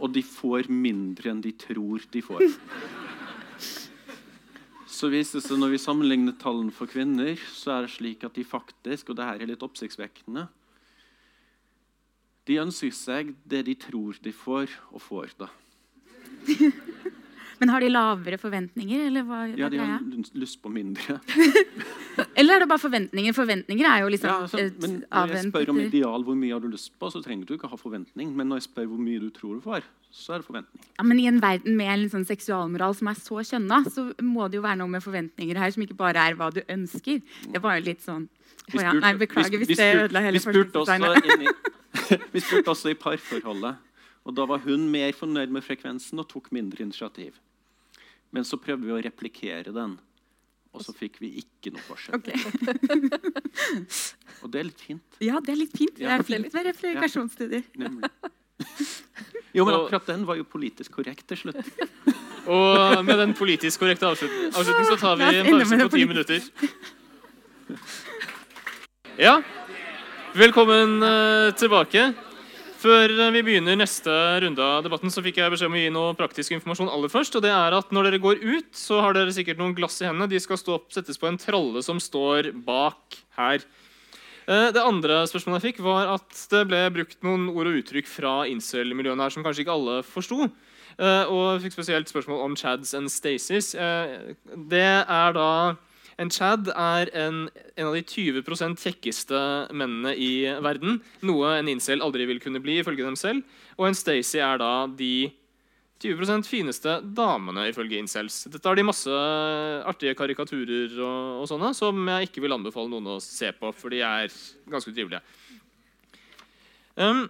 og de får mindre enn de tror de får. Så viser det seg Når vi sammenligner tallene for kvinner, så er det slik at de faktisk og det her er litt oppsiktsvekkende, de ønsker seg det de tror de får, og får det. [laughs] Men har de lavere forventninger, eller hva Ja, de har lyst på mindre. [laughs] Eller er det bare forventninger? Forventninger er jo liksom Ja, altså, men når jeg spør om ideal, hvor mye har du lyst på, så trenger du ikke ha forventning. Men når jeg spør hvor mye du tror du får, så er det forventning. Ja, men I en verden med en sånn seksualmoral som er så kjønna, så må det jo være noe med forventninger her som ikke bare er hva du ønsker. Det var jo litt sånn Å ja, Nei, beklager hvis det ødela hele vi spurte også forskningsdesignet. [laughs] Vi spurte også i parforholdet, og da var hun mer fornøyd med frekvensen og tok mindre initiativ. Men så prøvde vi å replikere den, og så fikk vi ikke noe forskjell. Okay. [laughs] Og det er litt fint. Ja, det er litt fint. Det er fint med replikasjonsstudier. Nemlig. [laughs] Jo, men akkurat den var jo politisk korrekt til slutt. Og med den politisk korrekte avslutningen, avslutning så tar vi en pause på ti minutter. Ja, velkommen eh, tilbake. Før eh, vi begynner neste runde av debatten, så fikk jeg beskjed om å gi noe praktisk informasjon aller først. og det er at Når dere går ut, så har dere sikkert noen glass i hendene. De skal stå opp, settes på en tralle som står bak her. Eh, Det andre spørsmålet jeg fikk, var at det ble brukt noen ord og uttrykk fra incel-miljøene her som kanskje ikke alle forsto. Og jeg fikk spesielt spørsmål om chads and stasis. Det er da En chad er en, en av de 20% kjekkeste mennene i verden. Noe en incel aldri vil kunne bli, ifølge dem selv. Og en Stacey er da de 20% fineste damene, ifølge incels. Dette har de masse artige karikaturer og, og sånne, som jeg ikke vil anbefale noen å se på, for de er ganske utrivelige. Um,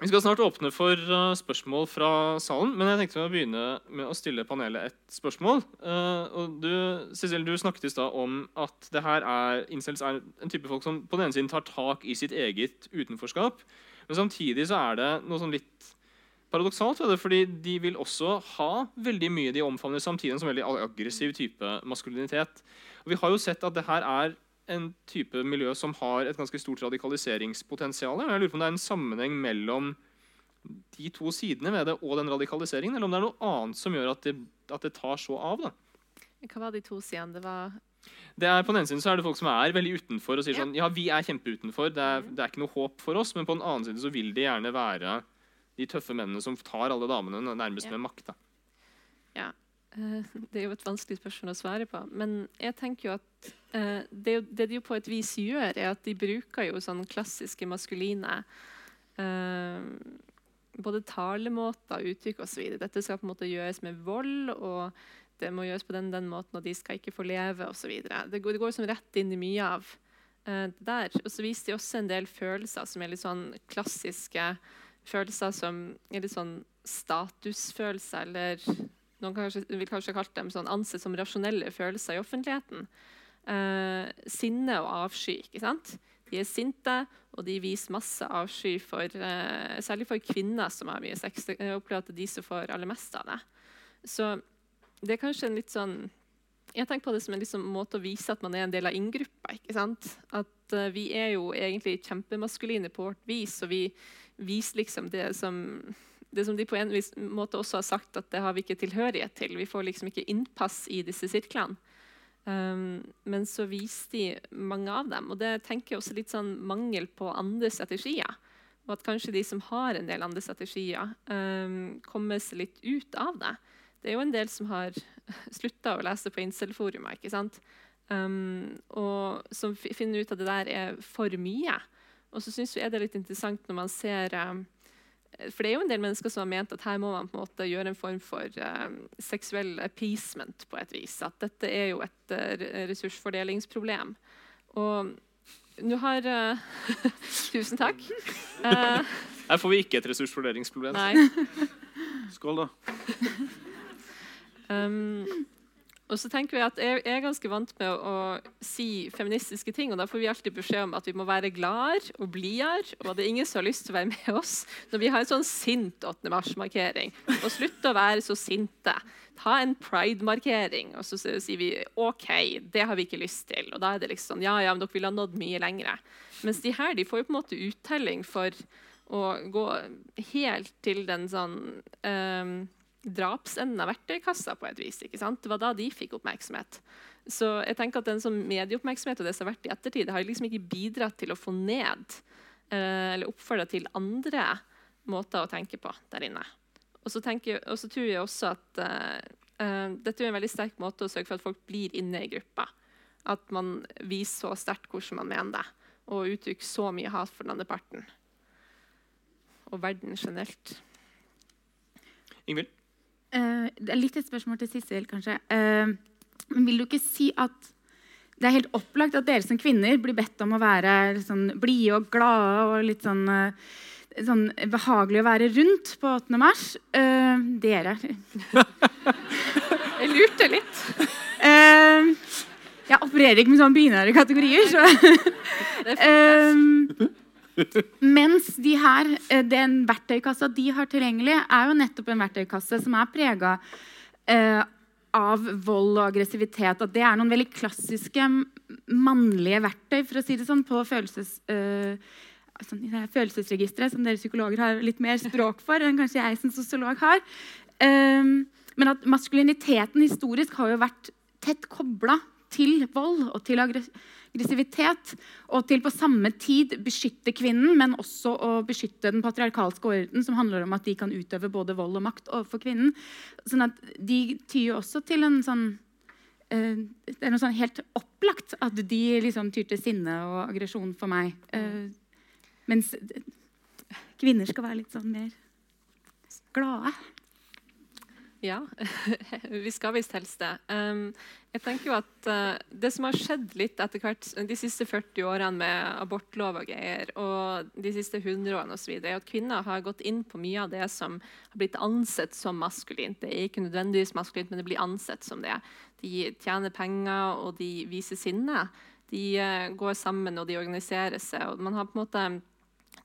vi skal snart åpne for uh, spørsmål fra salen, men jeg tenkte å begynne med å stille panelet et spørsmål. Uh, og du, Cecil, du snakket i stad om at det her er, incels er en type folk som på den ene siden tar tak i sitt eget utenforskap, men samtidig så er det noe sånn litt paradoksalt det, fordi de vil også ha veldig mye de omfavner samtidig en sånn veldig aggressiv type maskulinitet. Og vi har jo sett at det her er en type miljø som har et ganske stort radikaliseringspotensial. Jeg lurer på om det er en sammenheng mellom de to sidene ved det og den radikaliseringen, eller om det er noe annet som gjør at det, at det tar så av. da. Hva var de to sidene? Det var Det er, på den ene siden så er det folk som er veldig utenfor og sier Ja. sånn Ja, vi er kjempeutenfor, det er, Mhm. det er ikke noe håp for oss. Men på den annen side så vil de gjerne være de tøffe mennene som tar alle damene nærmest Ja. med makt. da. Ja. [laughs] Det er jo et vanskelig spørsmål å svare på. Men jeg tenker jo at eh, det, er det de jo på et vis gjør, er at de bruker jo sånn klassiske maskuline eh, Både talemåter, uttrykk osv. Dette skal på en måte gjøres med vold, og det må gjøres på den, den måten, og de skal ikke få leve osv. Det, går- det går som rett inn i mye av eh, det der. Og så viser de også en del følelser som er litt sånn klassiske følelser som er litt sånn statusfølelser, eller noen kanskje, vil kanskje kalt dem sånn ansett som rasjonelle følelser i offentligheten. Eh, sinne og avsky. ikke sant? De er sinte, og de viser masse avsky for eh, Særlig for kvinner som har mye sex. Jeg opplever at det er de som får aller mest av det. Så det er kanskje en litt sånn Jeg tenker på det som en liksom måte å vise at man er en del av inngruppa. ikke sant? At uh, vi er jo egentlig kjempemaskuline på vårt vis, og vi viser liksom det som det som de på en måte også har sagt at det har vi ikke tilhørighet til. Vi får liksom ikke innpass i disse sirklene. Um, men så viser de mange av dem. Og det tenker jeg også litt sånn mangel på andre strategier. Og at kanskje de som har en del andre strategier, um, kommer seg litt ut av det. Det er jo en del som har [laughs] slutta å lese på Incel-forumet, ikke sant? Um, og som finner ut at det der er for mye. Og så syns det er litt interessant når man ser um, for det er jo en del mennesker som har ment at her må man på en måte gjøre en form for um, seksuell appeasement på et vis. At dette er jo et uh, ressursfordelingsproblem. Og nå har uh, [laughs] Tusen takk. Uh, Her får vi ikke et ressursfordelingsproblem. nei. Skål, da. Um, og så tenker vi at jeg, er ganske vant med å, å si feministiske ting, og da får vi alltid beskjed om at vi må være gladere og blidere, og det er ingen som har lyst til å være med oss når vi har en sånn sint 8. mars-markering. Og slutt å være så sinte. Ta en pride-markering, og så sier vi OK, det har vi ikke lyst til. Og da er det liksom ja, ja, men dere ville ha nådd mye lengre. Mens de her de får jo på en måte uttelling for å gå helt til den sånn um, drapsenden av verktøykassa på et vis. ikke sant? Det var da de fikk oppmerksomhet. Så jeg tenker at den som medieoppmerksomhet og det som har vært i ettertid, det har liksom ikke bidratt til å få ned eh, eller oppfordra til andre måter å tenke på der inne. Og så, tenker, og så tror jeg også at uh, uh, dette er en veldig sterk måte å sørge for at folk blir inne i gruppa. At man viser så sterkt hvordan man mener det, og uttrykker så mye hat for den andre parten. Og verden generelt. Ingvild? Uh, det er litt et spørsmål til Sissel, kanskje. men vil du ikke si at det er helt opplagt at dere som kvinner blir bedt om å være sånn blide og glade og litt sånn, uh, sånn, behagelig å være rundt på 8. mars? dere. Jeg lurte litt. jeg opererer ikke med sånne binære kategorier, så Mens de her, eh, den verktøykassa de har tilgjengelig, er jo nettopp en verktøykasse som er prega eh, av vold og aggressivitet. At det er noen veldig klassiske mannlige verktøy for å si det sånn, på følelses, eh, sånn, følelsesregisteret, som dere psykologer har litt mer språk for enn kanskje jeg som sosiolog har. Eh, men at maskuliniteten historisk har jo vært tett kobla til vold og til aggressivitet. Og til på samme tid beskytte kvinnen, men også å beskytte den patriarkalske orden, som handler om at de kan utøve både vold og makt overfor kvinnen. Sånn at De tyr også til en sånn uh, Det er noe sånn helt opplagt at de liksom tyr til sinne og aggresjon for meg. Uh, mens kvinner skal være litt sånn mer glade. Ja, [laughs] vi skal visst helst det. Jeg tenker jo at uh, Det som har skjedd litt etter hvert de siste 40 årene med abortlov og greier, og de siste 100 årene osv., er at kvinner har gått inn på mye av det som har blitt ansett som maskulint. Det er ikke nødvendigvis maskulint, men det blir ansett som det. De tjener penger, og de viser sinne. De uh, går sammen og de organiserer seg. og Man har på en måte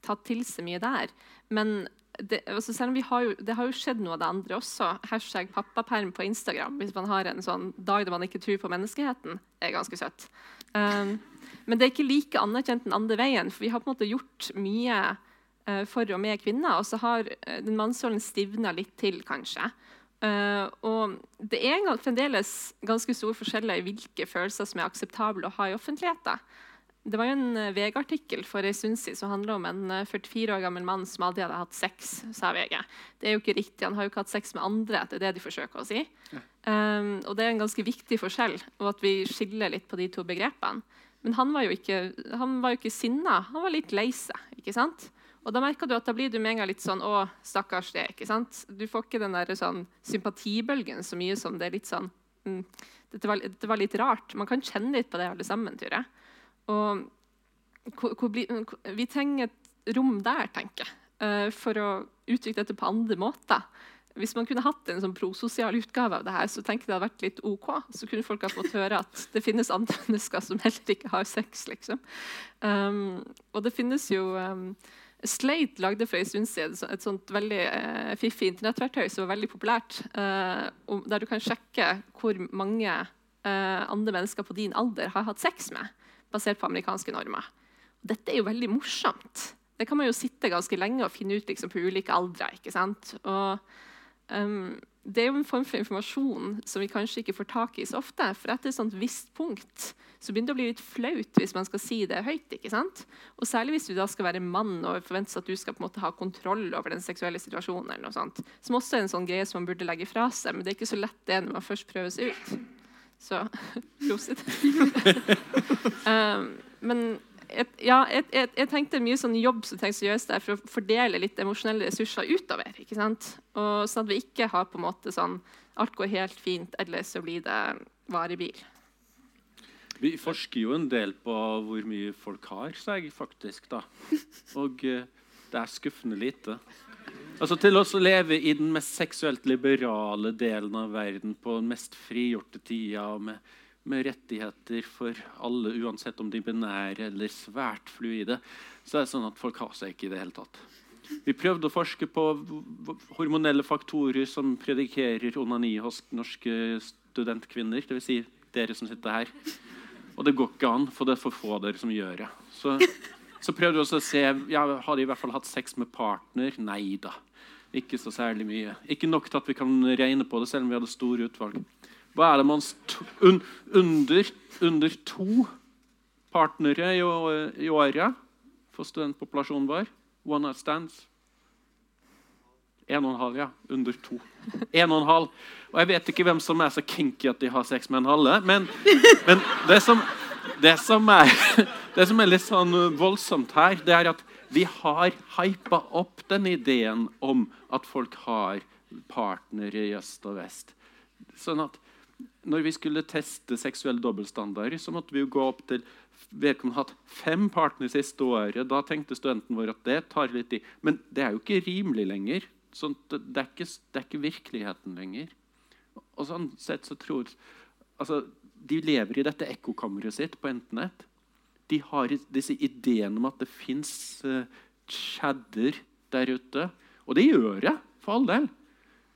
tatt til seg mye der. Men det, altså selv om har jo, det har jo skjedd noe av det andre også. Hashtag pappaperm på Instagram hvis man har en sånn dag der man ikke tror på menneskeheten. er ganske søtt. Um, men det er ikke like anerkjent den andre veien. For vi har på en måte gjort mye uh, for og med kvinner. Og så har uh, den mannsrollen stivna litt til, kanskje. Uh, og det er fremdeles ganske store forskjeller i hvilke følelser som er akseptable å ha i offentligheten. Det var jo en eh, VG-artikkel for en stund siden som handla om en 44 eh, år gammel mann som aldri hadde hatt sex. sa VG. Det er jo ikke riktig, Han har jo ikke hatt sex med andre. Det er det de forsøker å si. Ja. Um, og Det er en ganske viktig forskjell, og at vi skiller litt på de to begrepene. Men han var jo ikke, han var jo ikke sinna, han var litt lei seg. ikke sant? Og da merker du at da blir du med en gang litt sånn Å, stakkars det. ikke sant? Du får ikke den der sånn sympatibølgen så mye som det er litt sånn mm, dette, var, dette var litt rart. Man kan kjenne litt på det alle sammen, tror jeg. Og hvor, hvor bli, vi trenger et rom der, tenker jeg, uh, for å uttrykke dette på andre måter. Hvis man kunne hatt en sånn prososial utgave av det her, så tenker jeg det hadde vært litt OK. Så kunne folk ha fått høre at det finnes andre [laughs] mennesker som heller ikke har sex. liksom. Um, og det finnes jo um, Slate lagde for en stund siden et sånt veldig uh, fiffig internettverktøy som var veldig populært, uh, der du kan sjekke hvor mange uh, andre mennesker på din alder har hatt sex med basert på amerikanske normer. Dette er jo veldig morsomt. Det kan man jo sitte ganske lenge og finne ut liksom, på ulike aldre. ikke sant? Og, um, det er jo en form for informasjon som vi kanskje ikke får tak i så ofte. For etter et visst punkt så begynner det å bli litt flaut hvis man skal si det høyt. ikke sant? Og Særlig hvis du da skal være mann og forventes at du skal på en måte ha kontroll over den seksuelle situasjonen. eller noe sånt. Som også er en sånn greie som man burde legge fra seg, men det er ikke så lett det når man først prøves ut. Så [laughs] prosit. [laughs] um, men et, ja, et, et, jeg tenkte mye sånn jobb som trengs å gjøres der for å fordele litt emosjonelle ressurser utover. ikke sant? Og Sånn at vi ikke har på en måte sånn alt går helt fint, ellers så blir det varebil. Vi forsker jo en del på hvor mye folk har seg, faktisk. da. Og uh, det er skuffende lite. Altså Til oss å leve i den mest seksuelt liberale delen av verden på den mest frigjorte tida og med, med rettigheter for alle, uansett om de er binære eller svært fluide, så er det sånn at folk har seg ikke i det hele tatt. Vi prøvde å forske på hormonelle faktorer som predikerer onani hos norske studentkvinner. Dvs. Si dere som sitter her. Og det går ikke an, for det er for få dere som gjør det. Så så prøvde vi også å se ja, Har de i hvert fall hatt sex med partner. Nei da. Ikke så særlig mye. Ikke nok til at vi kan regne på det, selv om vi hadde store utvalg. Hva er det man un, under, under, to partnere i, i året for studentpopulasjonen vår? One night stands? En og en halv, ja. Under to. En og en halv. Og jeg vet ikke hvem som er så kinky at de har sex med en halve, men, men det, som, det, som er, det som er litt sånn voldsomt her, det er at vi har hypa opp den ideen om at folk har partnere i øst og vest. Sånn at når vi skulle teste seksuell dobbeltstandard, så måtte vi jo gå opp til vedkommende hatt fem partnere siste året. Da tenkte studenten vår at det tar litt tid. Men det er jo ikke rimelig lenger. Sånn, det, er ikke, det, er ikke, virkeligheten lenger. Og sånn sett så tror altså, De lever i dette ekkokammeret sitt på Internett. De har disse ideene om at det fins chadder der ute. Og det gjør det, for all del.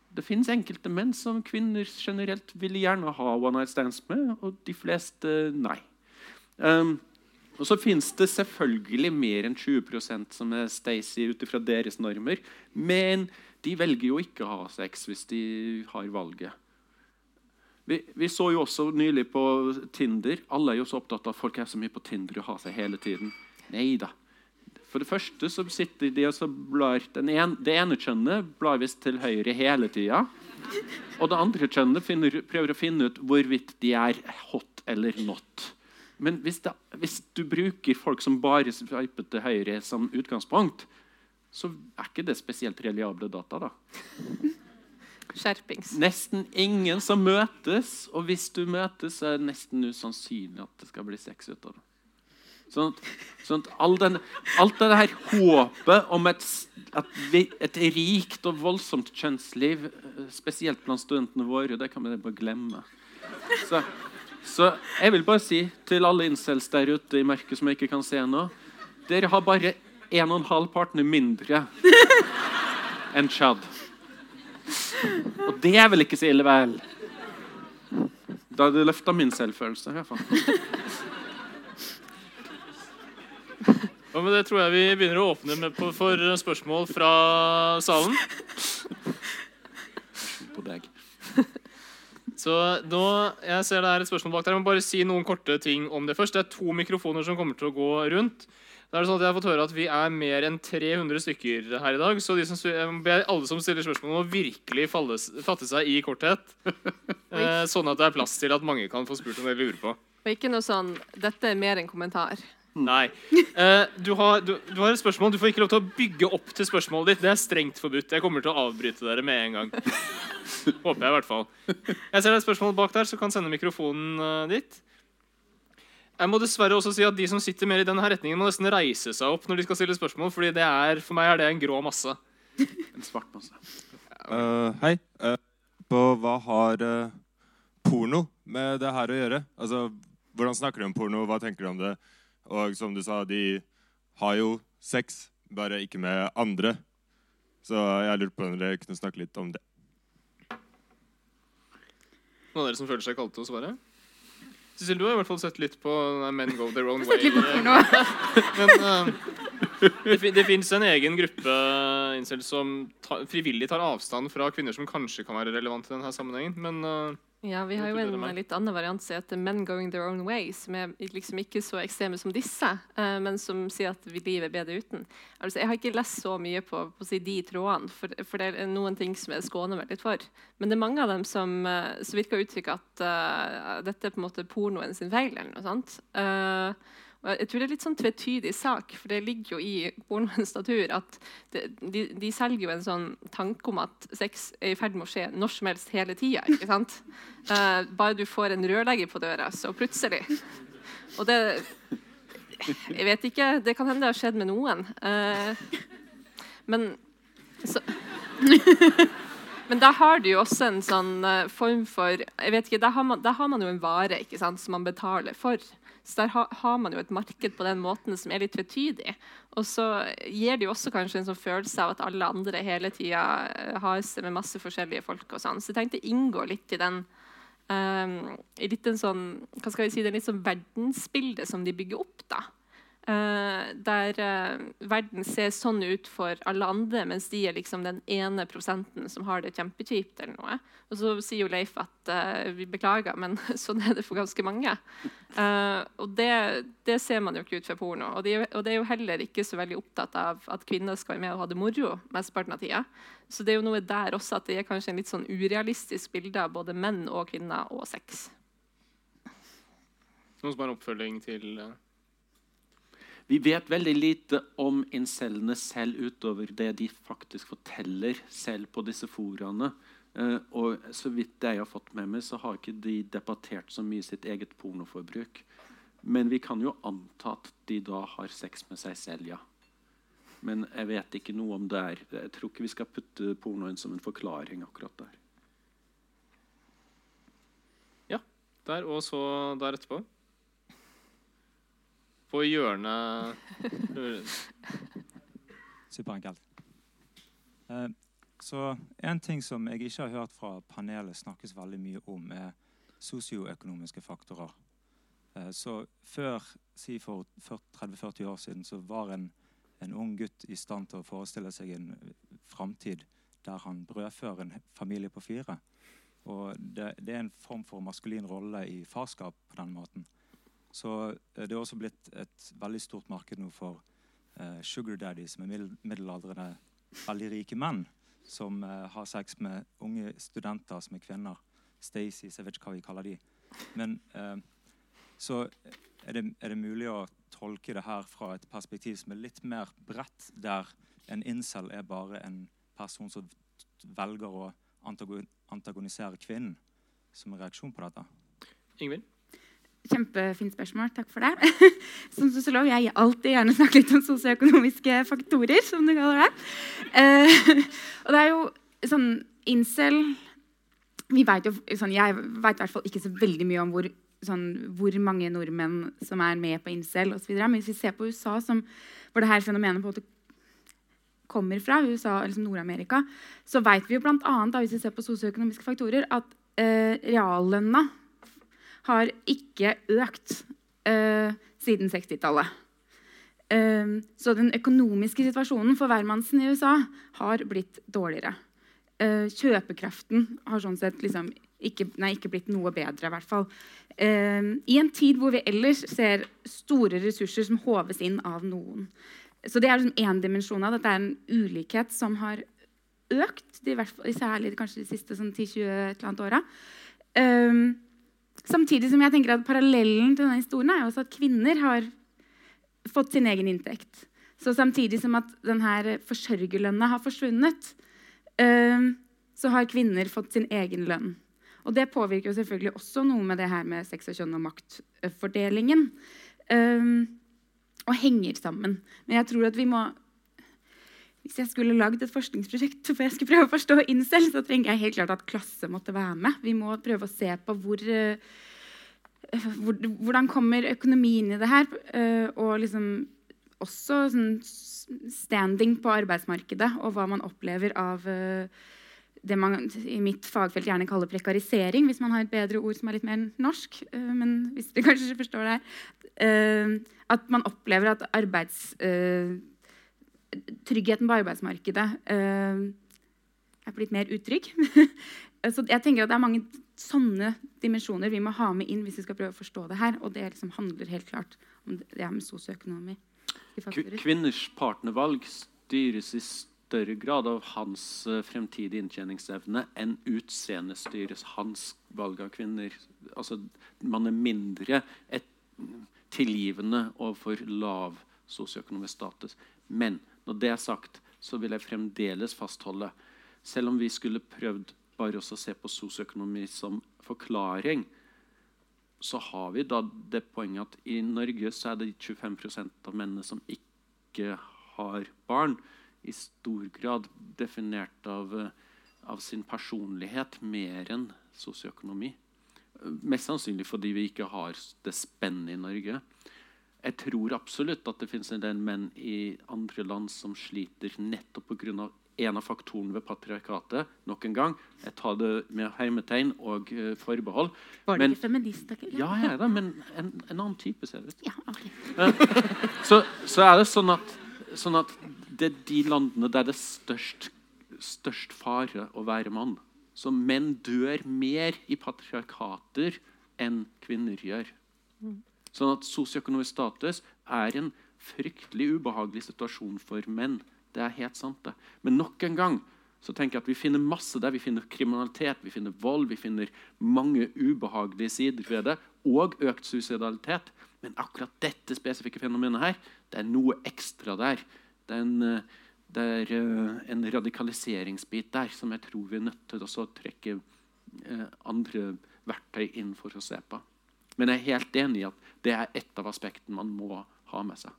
Det fins enkelte menn som kvinner generelt vil gjerne ha one night stands med, og de fleste nei. Um, og så fins det selvfølgelig mer enn 20% som er Stacey ut ifra deres normer. Men de velger jo ikke å ha sex hvis de har valget. Vi, vi, så jo også nylig på Tinder. Alle er jo så opptatt av at folk er så mye på Tinder og har seg hele tiden. Nei da. For det første så sitter de og så blar en, Det ene kjønnet blar visst til høyre hele tida. Og det andre kjønnet finner, prøver å finne ut hvorvidt de er hot eller not. Men hvis, det, hvis, du bruker folk som bare sveiper til høyre som utgangspunkt, så er ikke det spesielt reliable data. da. Skjerpings. Nesten ingen som møtes, og hvis du møtes, så er det nesten usannsynlig at det skal bli sex ut av det. Sånn sånn at all den, alt det her håpet om et, vi, et, rikt og voldsomt kjønnsliv, eh, spesielt blant studentene våre, det kan vi bare glemme. Så så jeg vil bare si til alle incels der ute i mørket som jeg ikke kan se nå Dere har bare en og en halv partner mindre enn Chad. Og det er vel ikke så ille, vel? Da hadde det løfta min selvfølelse. i hvert fall. Og med det tror jeg vi begynner å åpne for spørsmål fra salen. På deg. Så nå, jeg ser det er et spørsmål bak der. Jeg må bare si noen korte ting om det først. Det er to mikrofoner som kommer til å gå rundt. Da er det sånn at jeg har fått høre at Vi er mer enn 300 stykker her i dag. Så de som, alle som stiller spørsmål, må virkelig falle, fatte seg i korthet. [laughs] Eh, sånn at det er plass til at mange kan få spurt om det de lurer på. Og ikke noe sånn 'Dette er mer enn kommentar'. [laughs] Nei. Eh, du, har, du, du, har, et spørsmål. Du får ikke lov til å bygge opp til spørsmålet ditt. Det er strengt forbudt. Jeg kommer til å avbryte dere med en gang. [laughs] Håper jeg, i hvert fall. Jeg ser det er et spørsmål bak der, så kan sende mikrofonen uh, dit. Jeg må dessverre også si at De som sitter mer i denne retningen, må nesten reise seg opp når de skal stille spørsmål. fordi det er, For meg er det en grå masse. En svart masse. Uh, hei. Uh, på hva har porno med det her å gjøre? Altså, Hvordan snakker du om porno? Hva tenker du om det? Og som du sa, de har jo sex, bare ikke med andre. Så jeg lurte på om dere kunne snakke litt om det. Noen av dere som føler seg kalte til å svare? Cecil, du har i hvert fall sett litt på Men Go Their Own Way. [laughs] Men uh, det, det fins en egen gruppe incels som ta, frivillig tar avstand fra kvinner som kanskje kan være relevant i denne sammenhengen. Men uh, ja, vi har jo en litt annen variant som heter 'Men going their own way', som er liksom ikke så ekstreme som disse, uh, men som sier at livet er bedre uten. Altså, jeg har ikke lest så mye på, på si, de trådene, for, for, det er noen ting som jeg skåner meg litt for. Men det er mange av dem som, uh, som virker å uttrykke at uh, dette er på en måte pornoen sin feil. eller noe sånt. Jeg tror det er litt sånn tvetydig sak, for det ligger jo i pornoens natur at det, de, de, selger jo en sånn tanke om at sex er i ferd med å skje når som helst hele tida. Uh, [laughs] bare du får en rørlegger på døra, så plutselig Og det Jeg vet ikke. Det kan hende det har skjedd med noen. Uh, men så [laughs] Men da har du jo også en sånn uh, form for jeg vet ikke, da har, man, da har man jo en vare ikke sant, som man betaler for. Så der ha, har man jo et marked på den måten som er litt tvetydig. Og så gir det jo også kanskje en sånn følelse av at alle andre hele tida eh, har seg med masse forskjellige folk. og sånn. Så jeg tenkte inngå litt i den um, i litt en sånn, hva skal vi si, den litt sånn verdensbildet som de bygger opp. da. Eh, der uh, verden ser sånn ut for alle andre, mens de er liksom den ene prosenten som har det kjempekjipt. noe. Og så sier jo Leif at uh, vi beklager, men [laughs] sånn er det for ganske mange. Uh, og det, det, ser man jo ikke ut for porno. Og de, og det er jo heller ikke så veldig opptatt av at kvinner skal være med og ha det moro mesteparten av tida. Så det er jo noe der også at det er kanskje en litt sånn urealistisk bilde av både menn og kvinner og sex. Noen som har en oppfølging til uh vi vet veldig lite om incellene selv utover det de faktisk forteller selv på disse foraene. Uh, og så vidt jeg har fått med meg, så har ikke de debattert så mye sitt eget pornoforbruk. Men vi kan jo anta at de da har sex med seg selv, ja. Men jeg vet ikke noe om det er. Jeg tror ikke vi skal putte pornoen som en forklaring akkurat der. Ja. Der og så der etterpå på hjørnet Superenkelt. Eh, så en ting som jeg ikke har hørt fra panelet snakkes veldig mye om, er sosioøkonomiske faktorer. Eh, så før, si for 30-40 år siden, så var en, en, ung gutt i stand til å forestille seg en framtid der han brødfører en familie på fire. Og det, det er en form for maskulin rolle i farskap på den måten. Så eh, det er også blitt et veldig stort marked nå for uh, sugar daddies med middelaldrende, veldig rike menn som uh, har sex med unge studenter som er kvinner. Stacys, jeg vet ikke hva vi kaller de. Men uh, så er det, er det, mulig å tolke det her fra et perspektiv som er litt mer bredt, der en incel er bare en person som velger å antagonisere kvinnen som en reaksjon på dette. Ingvild? Kjempefint spørsmål. Takk for det. [laughs] Som sosiolog jeg alltid gjerne snakke litt om sosioøkonomiske faktorer, som du kaller det. Uh, og det er jo sånn incel vi vet jo, sånn, Jeg vet i hvert fall ikke så veldig mye om hvor, sånn, hvor mange nordmenn som er med på incel osv. Men hvis vi ser på USA, som, hvor det her fenomenet på en måte kommer fra, USA, liksom Nord-Amerika, så vet vi jo blant annet, hvis vi ser på sosioøkonomiske faktorer, at eh, reallønna har ikke økt eh, siden 60-tallet. Uh, eh, så den økonomiske situasjonen for hvermannsen i USA har blitt dårligere. Eh, kjøpekraften har sånn sett liksom ikke, nei, ikke, blitt noe bedre, i hvert fall. I en tid hvor vi ellers ser store ressurser som håves inn av noen. Så det er liksom én dimensjon av dette er en ulikhet som har økt, i hvert fall, særlig kanskje de siste sånn 10-20 åra. Um, Samtidig som jeg tenker at Parallellen til denne historien er også at kvinner har fått sin egen inntekt. Så samtidig som at denne forsørgerlønna har forsvunnet, så har kvinner fått sin egen lønn. Og det påvirker jo selvfølgelig også noe med det her med sex og kjønn og maktfordelingen. Og henger sammen. Men jeg tror at vi må hvis jeg skulle lagd et forskningsprosjekt [laughs] for jeg skulle prøve å forstå incel, så trenger jeg helt klart at klasse måtte være med. Vi må prøve å se på hvor, uh, hvor, hvordan kommer økonomien i det her. Uh, og liksom også sånn standing på arbeidsmarkedet og hva man opplever av uh, det man i mitt fagfelt gjerne kaller prekarisering, hvis man har et bedre ord som er litt mer norsk. men hvis dere kanskje forstår det her. at man opplever at arbeids tryggheten på arbeidsmarkedet uh, er blitt mer utrygg. [laughs] så jeg tenker at Det er mange sånne dimensjoner vi må ha med inn hvis vi skal prøve å forstå det her. Og det liksom handler helt klart om det med sosioøkonomi. Kvinners partnervalg styres i større grad av hans uh, fremtidige inntjeningsevne enn utseendet styres hans valg av kvinner. Altså, man er mindre et, tilgivende overfor lav sosioøkonomisk status. Men når det er sagt, så vil jeg fremdeles fastholde Selv om vi skulle prøvd bare å se på sosioøkonomi som forklaring, så har vi da det poenget at i Norge så er det 25% av mennene som ikke har barn, i stor grad definert av, av sin personlighet mer enn sosioøkonomi. Mest sannsynlig fordi vi ikke har det spennet i Norge. Jeg tror absolutt at det finnes en del menn i andre land som sliter nettopp pga. en av faktorene ved patriarkatet nok en gang, Jeg tar det med hermetegn og eh, forbehold. Var det Men- ikke feminist? Ikke? Ja, jeg er det, men en, en annen type, ser det ut. Ja, ok. så, så er det sånn at, sånn at det er de landene der det er størst, størst fare å være mann. Så menn dør mer i patriarkater enn kvinner gjør. Sånn at sosioøkonomisk status er en fryktelig ubehagelig situasjon for menn. Det er helt sant, det. Men nok en gang så tenker jeg at vi finner masse der. Vi finner kriminalitet, vi finner vold, vi finner mange ubehagelige sider ved det, og økt suicidalitet. Men akkurat dette spesifikke fenomenet her, det er noe ekstra der. Det er en, eh, det er, eh, en radikaliseringsbit der som jeg tror vi er nødt til å trekke eh, andre verktøy inn for å se på. Men jeg er helt enig i at det er ett av aspektene man må ha med seg.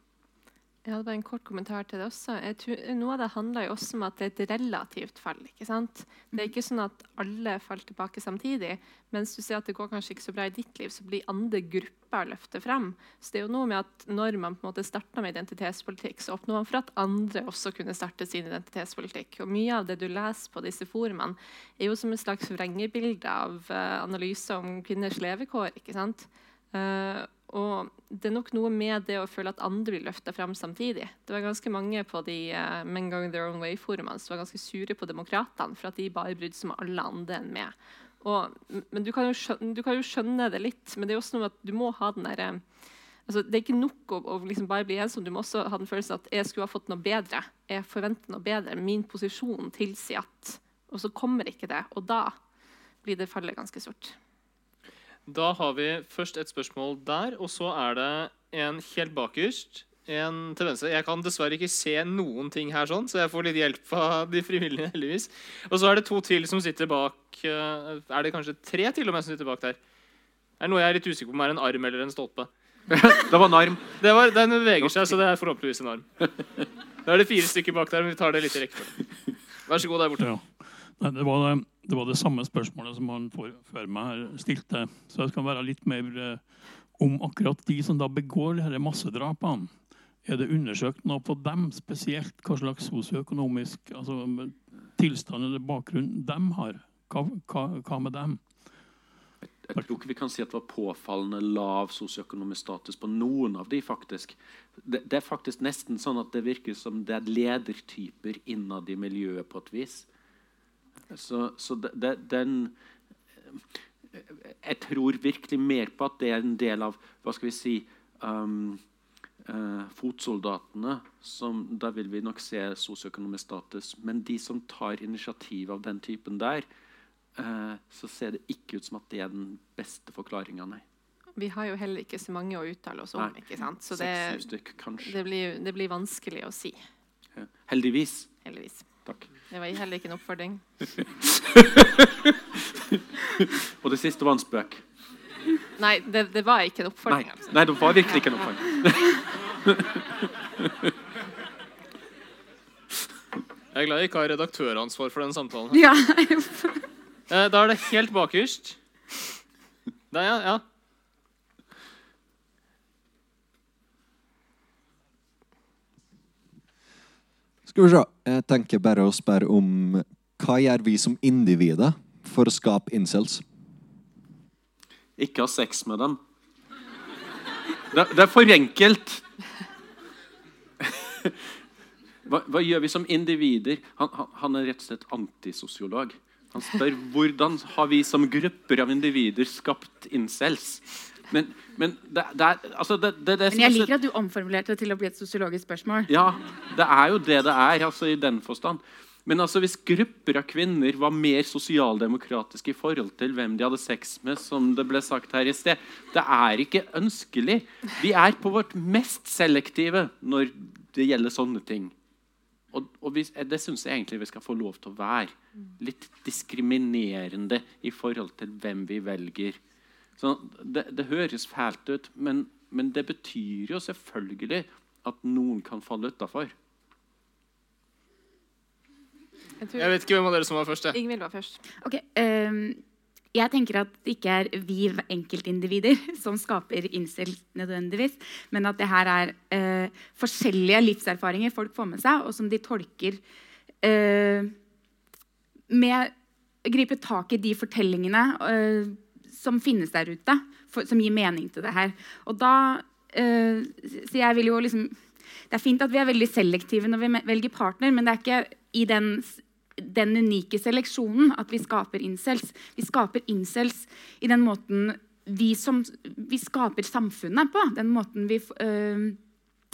Jeg hadde bare en kort kommentar til det også. Tror, noe av det handler jo også om at det er et relativt fall. ikke sant? Det er ikke sånn at alle faller tilbake samtidig. Mens du ser at det går kanskje ikke så bra i ditt liv, så blir andre grupper løftet frem. Så det er jo noe med at når man på en måte starta med identitetspolitikk, så oppnår man for at andre også kunne starte sin identitetspolitikk. Og mye av det du leser på disse forumene, er jo som et slags vrengebilde av uh, analyser om kvinners levekår. ikke sant? Eh, og det er nok noe med det å føle at andre blir løfta frem samtidig. Det var ganske mange på de uh, Men Going Their Own Way-forumene som var ganske sure på demokratene for at de bare brydde seg om alle andre enn meg. Og, men du kan, skjønne, du kan jo skjønne det litt, men det er også noe med at du må ha den derre altså, Det er ikke nok å, å liksom bare bli ensom. Du må også ha den følelsen at jeg skulle ha fått noe bedre. Jeg forventer noe bedre. Min posisjon tilsier at Og så kommer ikke det. Og da blir det fallet ganske stort. Da har vi først et spørsmål der, og så er det en helt bakerst. En til venstre. Jeg kan dessverre ikke se noen ting her, sånn, så jeg får litt hjelp av de frivillige. heldigvis. Og så er det to til som sitter bak eh, Er det kanskje tre til og med som sitter bak der? Det er noe jeg er litt usikker på om er en arm eller en stolpe. [laughs] Det var en arm. Det var, Den beveger seg, så det er forhåpentligvis en arm. Da er det fire stykker bak der, men vi tar det litt i rekkefølge. Vær så god der borte. Ja. Nei, det, var det, var det samme spørsmålet som han før meg her stilte. Så jeg skal være litt mer eh, om akkurat de som da begår disse massedrapene. Er det undersøkt noe på dem spesielt? Hva slags sosioøkonomisk altså, tilstand eller bakgrunn de har? Hva, hva, hva med dem? Jeg tror ikke vi kan si at det var påfallende lav sosioøkonomisk status på noen av de, faktisk. Det, det er faktisk nesten sånn at det virker som det er ledertyper innad i miljøet på et vis. Så, så de, den Jeg tror virkelig mer på at det er en del av hva skal vi si um, uh, fotsoldatene. Som, da vil vi nok se sosioøkonomisk status. Men de som tar initiativ av den typen der, uh, så ser det ikke ut som at det er den beste forklaringa, nei. Vi har jo heller ikke så mange å uttale oss om. Nei. ikke sant? Så det, stykk, det, blir, det blir vanskelig å si, Ja. Heldigvis. heldigvis. Takk. Det var heller ikke en oppfordring. [laughs] Og det siste var en spøk. Nei, det, det var ikke en Nei, oppfordring. altså. nei det var virkelig ikke en oppfordring. [laughs] Jeg er glad jeg ikke har redaktøransvar for den samtalen. Ja. Eh, Da er det helt bakerst. Der, ja. ja. Skal vi se. Jeg tenker bare å spørre om hva gjør vi som individer for å skape incels? Ikke ha sex med dem. Det, det er for enkelt. Hva, hva gjør vi som individer? Han, han, han er rett og slett antisosiolog. Han spør hvordan har vi som grupper av individer skapt incels. Men, men det, det er altså det, det, det Men jeg liker at du omformulerte det til å bli et sosiologisk spørsmål. Ja, det er jo det det er, altså i den forstand. Men altså, hvis grupper av kvinner var mer sosialdemokratiske i forhold til hvem de hadde sex med, som det ble sagt her i sted, det er ikke ønskelig. Vi er på vårt mest selektive når det gjelder sånne ting. Og, og vi, det syns jeg egentlig vi skal få lov til å være. Litt diskriminerende i forhold til hvem vi velger. Så det, det høres fælt ut, men, men det betyr jo selvfølgelig at noen kan falle utafor. Jeg Jeg vet ikke hvem av dere som var først. Ingvild var først. Ok, um jeg tenker at det ikke er vi enkeltindivider [laughs] som skaper incel nødvendigvis, men at det her er eh, forskjellige livserfaringer folk får med seg, og som de tolker eh, med gripe tak i de fortellingene eh, som finnes der ute, for, som gir mening til det her. Og da eh, Så jeg vil jo liksom Det er fint at vi er veldig selektive når vi velger partner, men det er ikke i den, den unike seleksjonen at vi skaper incels. Vi skaper incels i den måten vi, som, vi skaper samfunnet på. Den måten vi øh,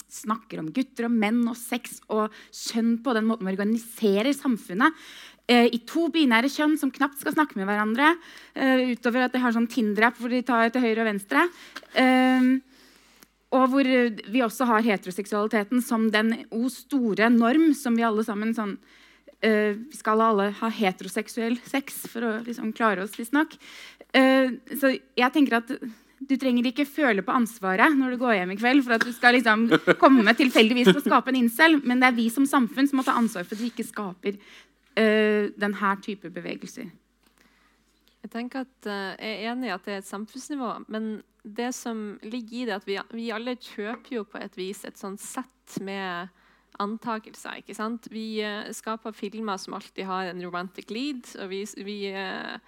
snakker om gutter og menn og sex og kjønn på. Den måten vi organiserer samfunnet i to binære kjønn som knapt skal snakke med hverandre. eh, utover at de har sånn Tinder-app hvor de tar til høyre og venstre. Eh, og hvor eh, vi også har heteroseksualiteten som den o store norm som vi alle sammen sånn eh, skal alle ha heteroseksuell sex for å liksom klare oss, visstnok. Uh, så jeg tenker at du trenger ikke føle på ansvaret når du går hjem i kveld for at du skal liksom komme tilfeldigvis til å skape en incel, men det er vi som samfunn som må ta ansvar for at vi ikke skaper uh, denne type bevegelser. Jeg tenker at uh, jeg er enig i at det er et samfunnsnivå, men det som ligger i det, at vi, vi alle kjøper jo på et vis et sånt sett med antakelser. ikke sant? Vi uh, skaper filmer som alltid har en romantic lead, og vi, vi eh,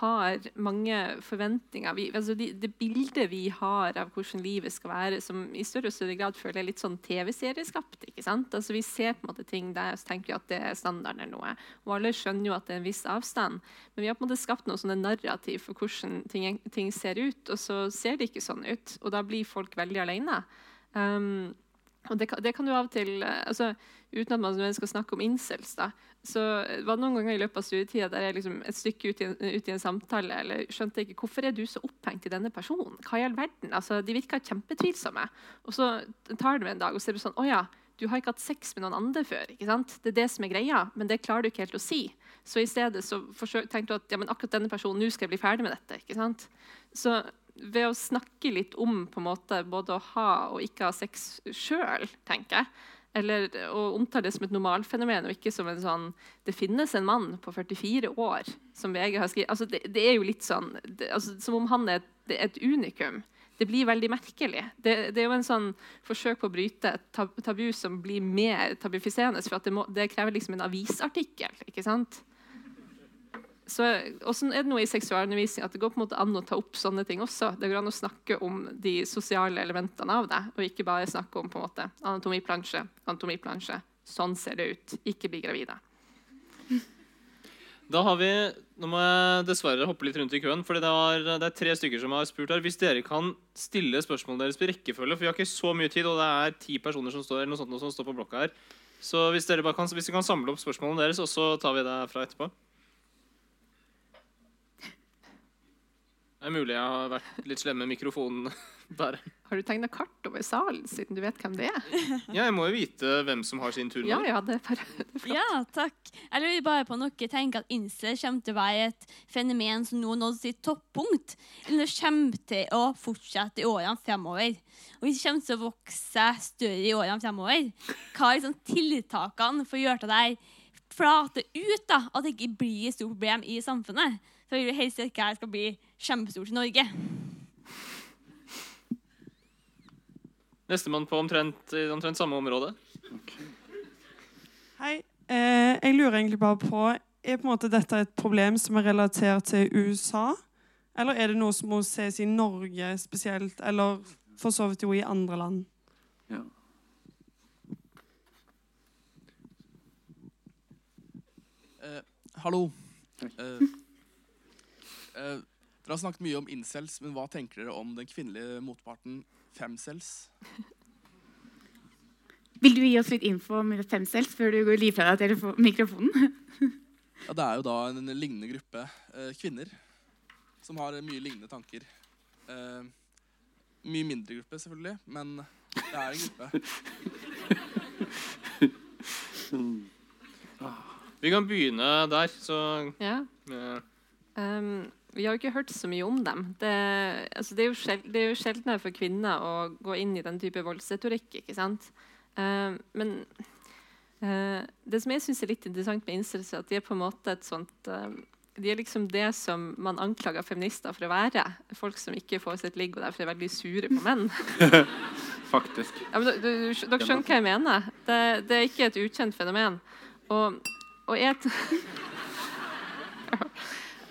har mange forventninger. Vi, altså de, det bildet vi har av hvordan livet skal være, som i større og større grad føler jeg litt sånn TV-serieskapt. ikke sant? Altså Vi ser på en måte ting der og tenker at det er standarden eller noe. Og alle skjønner jo at det er en viss avstand. Men vi har på en måte skapt noe sånne narrativ for hvordan ting, ting ser ut, og så ser det ikke sånn ut. Og da blir folk veldig alene. Um, og det kan, det kan du av og til eh, altså, Uten at man skal snakke om incels, da, så var det noen ganger i løpet av studietida der jeg liksom et stykke ut i, en, ut i en samtale eller skjønte ikke hvorfor er du så opphengt i denne personen. Hva i all verden? Altså, de virka kjempetvilsomme. Og så tar meg en dag, og så er det sånn Å ja, du har ikke hatt sex med noen andre før. ikke sant? Det er det som er greia, men det klarer du ikke helt å si. Så i stedet så tenkte du at ja, men akkurat denne personen, nå skal jeg bli ferdig med dette. ikke sant? Så ved å snakke litt om på en måte både å ha og ikke ha sex sjøl, tenker jeg, eller å omtale det som et normalfenomen og ikke som en sånn Det finnes en mann på 44 år som VG har skrevet altså det, det er jo litt sånn det, altså Som om han er et, et unikum. Det blir veldig merkelig. Det, det er jo en sånn forsøk på å bryte et tabu som blir mer tabufiserende. For det, må, krever liksom en avisartikkel. ikke sant? Så, sånn er det noe i seksualundervisning at det går på en måte an å ta opp sånne ting også. Det går an å snakke om de sosiale elementene av det, og ikke bare snakke om på en måte anatomiplansje, anatomiplansje. Sånn ser det ut. Ikke bli gravide. Da har vi, Nå må jeg dessverre hoppe litt rundt i køen. fordi det, var, det er tre stykker som har spurt her. Hvis dere kan stille spørsmålene deres på rekkefølge, for vi har ikke så mye tid, og det er ti personer som står, eller noe sånt, som står på blokka her. Så hvis dere bare kan, hvis dere kan samle opp spørsmålene deres, og så tar vi det fra etterpå. Det er mulig jeg har vært litt slem med mikrofonen [laughs] der. Har du tegna kart over salen, siden du vet hvem det er? Ja, jeg må jo vite hvem som har sin tur nå. Ja, ja, det er bare det er flott. Ja, takk. Jeg lurer bare på om dere tenker at incel kommer til å være et fenomen som nå har nådd sitt toppunkt, eller kommer til å fortsette i årene fremover. Og hvis det kommer til å vokse større i årene fremover, hva er liksom tiltakene for å gjøre det der flate ut, da, at det ikke blir et stort problem i samfunnet? For vi vil helst ikke at dette skal bli kjempestort i Norge. Nestemann på omtrent, omtrent samme område. Hei. Eh, jeg lurer egentlig bare på Er på en måte dette et problem som er relatert til USA? Eller er det noe som må ses i Norge spesielt, eller for så vidt jo i andre land? Ja. Eh, hallo. Eh, eh, dere har snakket mye om incels, men hva tenker dere om den kvinnelige motparten femcels? Vil du gi oss litt info om femcels før du går liv fra deg mikrofonen? Ja, det er jo da en lignende gruppe eh, kvinner som har mye lignende tanker. Eh, mye mindre gruppe, selvfølgelig, men det er en gruppe. Vi kan begynne der, så Ja. ja. Um, vi har jo ikke hørt så mye om dem. Det, altså det, er, jo sjeld, det er jo sjeldnere for kvinner å gå inn i den type voldsretorikk. ikke sant? Uh, men uh, det som jeg syns er litt interessant med incels, er at de er på en måte et sånt uh, De er liksom det som man anklager feminister for å være. Folk som ikke får sitt ligg og derfor er veldig sure på menn. [laughs] Faktisk. Ja, men du, du, dere skjønner hva jeg mener? Det, det er ikke et ukjent fenomen. Og og jeg [laughs]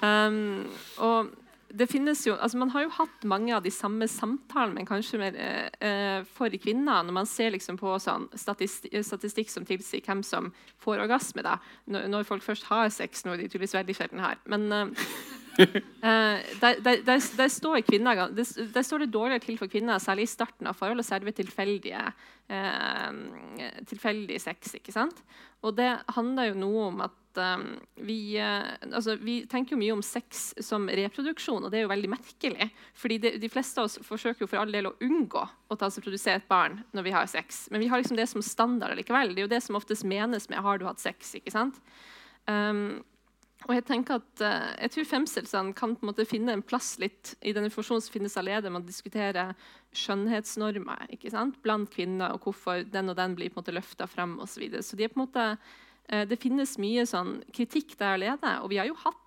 um, og det finnes jo, altså Man har jo hatt mange av de samme samtalene, men kanskje mer eh, eh, for kvinner. Når man ser liksom på sånn statistikk, statistikk som tilsier hvem som får orgasme. da, Når, når folk først har sex, noe de tydeligvis veldig sjelden har. Men eh, eh, der, står kvinner, der, står det dårligere til for kvinner, særlig i starten av forholdet, særlig ved tilfeldige, uh, tilfeldig sex. ikke sant? Og det handler jo noe om at um, vi, uh, altså, vi tenker jo mye om sex som reproduksjon, og det er jo veldig merkelig. fordi det, de fleste av oss forsøker jo for all del å unngå å ta seg produsere et barn når vi har sex. Men vi har liksom det som standard likevel. Det er jo det som oftest menes med 'har du hatt sex'? ikke sant? Um, og jeg tenker at eh, jeg tror femcelsene kan på en måte finne en plass litt i den informasjonen som finnes allerede. Man diskuterer skjønnhetsnormer ikke sant? blant kvinner, og hvorfor den og den blir på en måte løfta frem osv. Så, så de er på en måte, eh, det finnes mye sånn kritikk der allerede. Og vi har jo hatt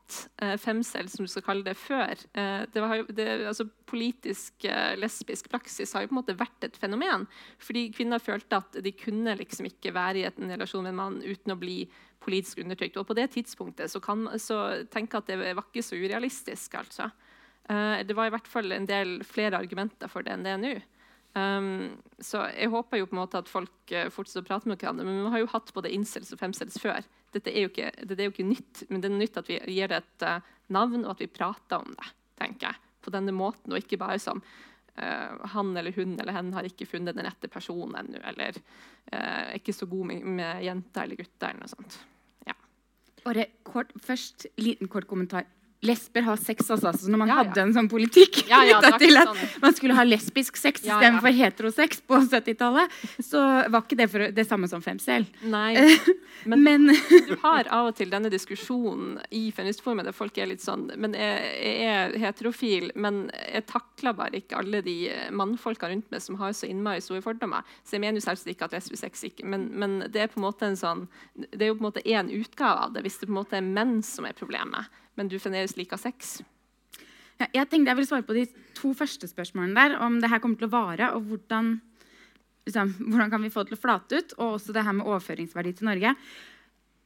femcell, som du skal kalle det, før. Det jo, det, altså, politisk lesbisk praksis har jo på en måte vært et fenomen. Fordi kvinner følte at de kunne liksom ikke være i en relasjon med en mann uten å bli politisk undertrykt. Og på det tidspunktet så kan så tenke at det var ikke så urealistisk. altså. Uh, det var i hvert fall en del flere argumenter for det enn det er nå. Um, så jeg håper jo på en måte at folk uh, fortsetter å prate med hverandre. Men vi har jo hatt både incels og femcels før. Dette er jo ikke, dette er jo ikke nytt, men det er nytt at vi gir det et uh, navn, og at vi prater om det. tenker jeg, På denne måten, og ikke bare som uh, han eller hun eller hen har ikke funnet den rette personen ennå, eller er ikke så god med, med jenter eller gutter, eller noe sånt. Bare kort, først liten kort kommentar. Lesber har sex, altså. Så når man Ja, ja. hadde en sånn politikk Ja, ja, det til at sånn. man skulle ha lesbisk sex Ja, ja. istedenfor heterosex på 70-tallet, så var ikke det for, det samme som femcel. Nei, [laughs] men, men du har av og til denne diskusjonen i feministforumet der folk er litt sånn Men jeg, jeg er heterofil, men jeg takler bare ikke alle de mannfolka rundt meg som har så innmari store fordommer. Så jeg mener jo selvsagt ikke at lesbisk sex ikke men, men det er på en måte en sånn Det er jo på en måte én utgave av det, hvis det på en måte er menn som er problemet, men du fremdeles liker sex. Ja, jeg tenkte jeg ville svare på de to første spørsmålene der, om det her kommer til å vare, og hvordan, liksom, hvordan kan vi få det til å flate ut, og også det her med overføringsverdi til Norge.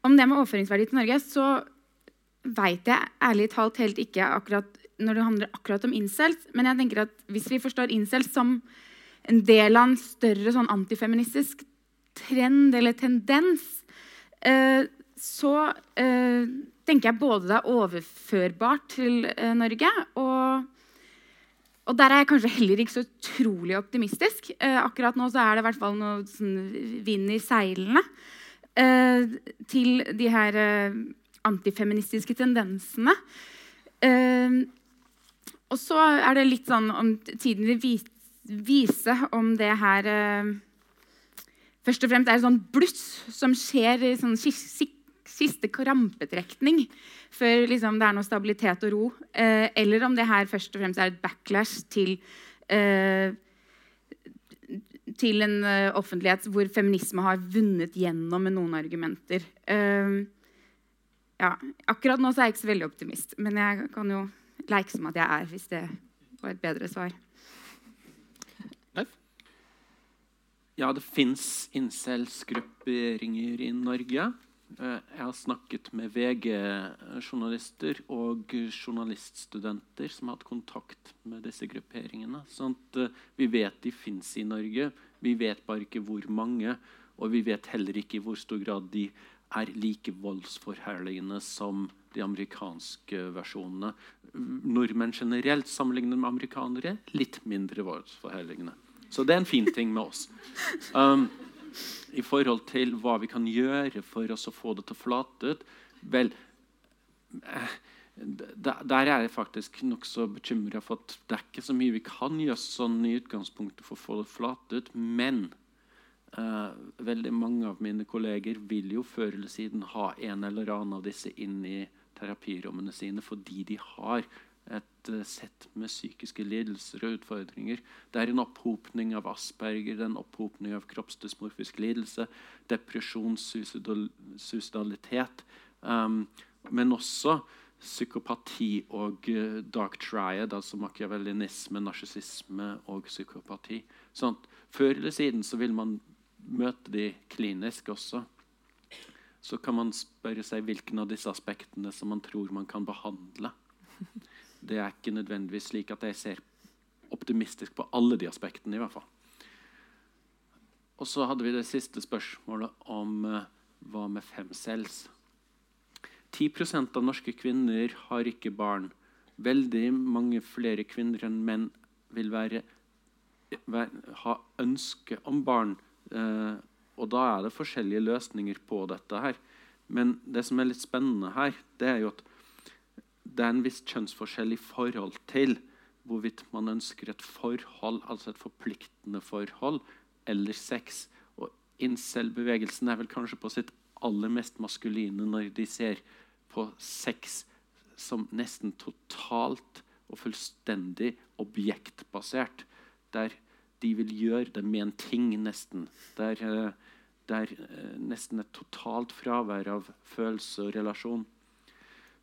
Om det med overføringsverdi til Norge, så veit jeg ærlig talt helt ikke akkurat når det handler akkurat om incels, men jeg tenker at hvis vi forstår incels som en del av en større sånn antifeministisk trend eller tendens, eh, så eh, tenker jeg både det er overførbart til eh, Norge, og, og der er jeg kanskje heller ikke så utrolig optimistisk. Eh, akkurat nå er det i hvert fall noe sånn vind i seilene eh, til de her eh, antifeministiske tendensene. Eh, og så er det litt sånn om tiden vil vis vise om det her eh, først og fremst er et sånn bluss som skjer i sånn siste krampetrekning før liksom, det er noe stabilitet og ro. Eh, eller om det her først og fremst er et backlash til eh, til en eh, offentlighet hvor feminisme har vunnet gjennom med noen argumenter. Eh, ja, akkurat nå så er jeg ikke så veldig optimist, men jeg kan jo leke som at jeg er, hvis det var et bedre svar. Ja, det fins incels-grupperinger i Norge. Eh, Jeg har snakket med VG-journalister og journaliststudenter som har hatt kontakt med disse grupperingene. Sånn at eh, vi vet de fins i Norge. Vi vet bare ikke hvor mange. Og vi vet heller ikke i hvor stor grad de er like voldsforherligende som de amerikanske versjonene. Nordmenn generelt sammenlignet med amerikanere litt mindre voldsforherligende. Så det er en fin ting med oss. Um, I forhold til hva vi kan gjøre for oss å få det til å flate ut Vel, eh, der, er jeg faktisk nokså bekymra for at det er ikke så mye vi kan gjøre sånn i utgangspunktet for å få det flate ut. Men uh, veldig mange av mine kolleger vil jo før eller siden ha en eller annen av disse inn i terapirommene sine fordi de har et eh, sett med psykiske lidelser og utfordringer. Det er en opphopning av Asperger, det en opphopning av kroppsdysmorfisk lidelse, depresjon, suicidal, suicidalitet, um, men også psykopati og eh, dark triad, altså machiavellinisme, narsissisme og psykopati. Sånn før eller siden så vil man møte de klinisk også. så kan man spørre seg hvilken av disse aspektene som man tror man kan behandle. Det er ikke nødvendigvis slik at jeg ser optimistisk på alle de aspektene. i hvert fall. Og så hadde vi det siste spørsmålet om uh, hva med femcells. 10% av norske kvinner har ikke barn. Veldig mange flere kvinner enn menn vil være, ha ønske om barn. Uh, og da er det forskjellige løsninger på dette. her. Men det som er litt spennende her, det er jo at det er en viss kjønnsforskjell i forhold til hvorvidt man ønsker et forhold, altså et forpliktende forhold, eller sex. Og incel-bevegelsen er vel kanskje på sitt aller mest maskuline når de ser på sex som nesten totalt og fullstendig objektbasert. Der de vil gjøre det med en ting, nesten. Der, eh, der eh, nesten et totalt fravær av følelse og relasjon.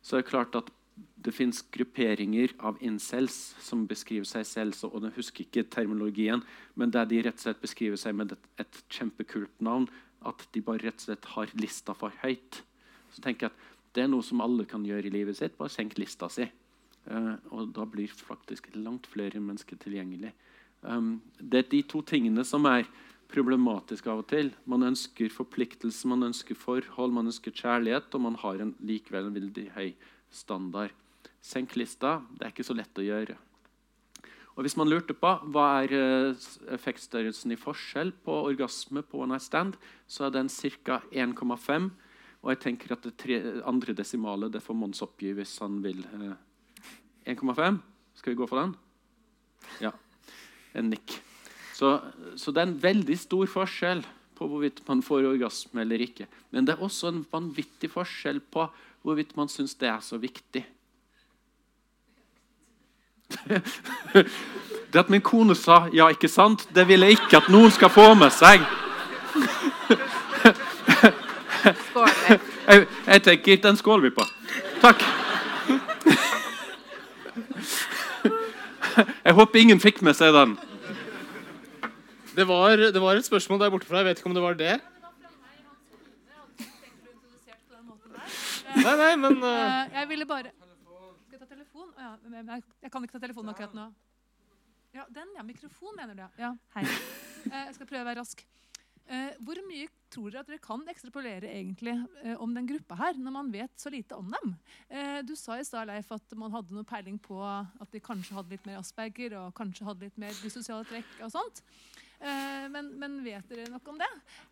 Så det er klart at det fins grupperinger av incels som beskriver seg selv så, og Jeg husker ikke terminologien, men der de rett og slett beskriver seg med et, et kjempekult navn. At de bare rett og slett har lista for høyt. Så tenker jeg at Det er noe som alle kan gjøre i livet sitt. Bare senk lista si. Uh, og da blir faktisk langt flere mennesker tilgjengelig. Um, det er de to tingene som er problematiske av og til. Man ønsker forpliktelse, man ønsker forhold, man ønsker kjærlighet, og man har en, likevel en veldig høy standard. Senk lista. Det er ikke så lett å gjøre. Og Hvis man lurte på hva er eh, effektstørrelsen i forskjell på orgasme på one night stand, så er den ca. 1,5. Og jeg tenker at det tre, andre desimale det får Mons oppgi hvis han vil. 1,5? Eh, Skal vi gå for den? Ja. En nikk. Så, så, det er en veldig stor forskjell på hvorvidt man får orgasme eller ikke. Men det er også en vanvittig forskjell på hvorvidt man syns det er så viktig. [laughs] Det at min kone sa 'ja, ikke sant', det vil jeg ikke at noen skal få med seg. [laughs] Jeg, jeg tenker den skåler vi på. Takk. [laughs] Jeg håper ingen fikk med seg den. Det var, det var et spørsmål der borte fra. Jeg vet ikke om det var det. Nei, nei, men uh... [laughs] Jeg ville bare Skal jeg ta telefon? Oh, ja. Jeg kan ikke ta telefonen akkurat nå. Ja, Den, ja. Mikrofon, mener du? Ja. Hei. Uh, [laughs] jeg skal prøve å være rask. Hvor mye tror dere at dere kan ekstrapolere egentlig om den gruppa her, når man vet så lite om dem? Du sa i stad, Leif, at man hadde noe peiling på at de kanskje hadde litt mer Asperger og kanskje hadde litt mer sosiale trekk og sånt. Eh, men, men, vet dere nok om det?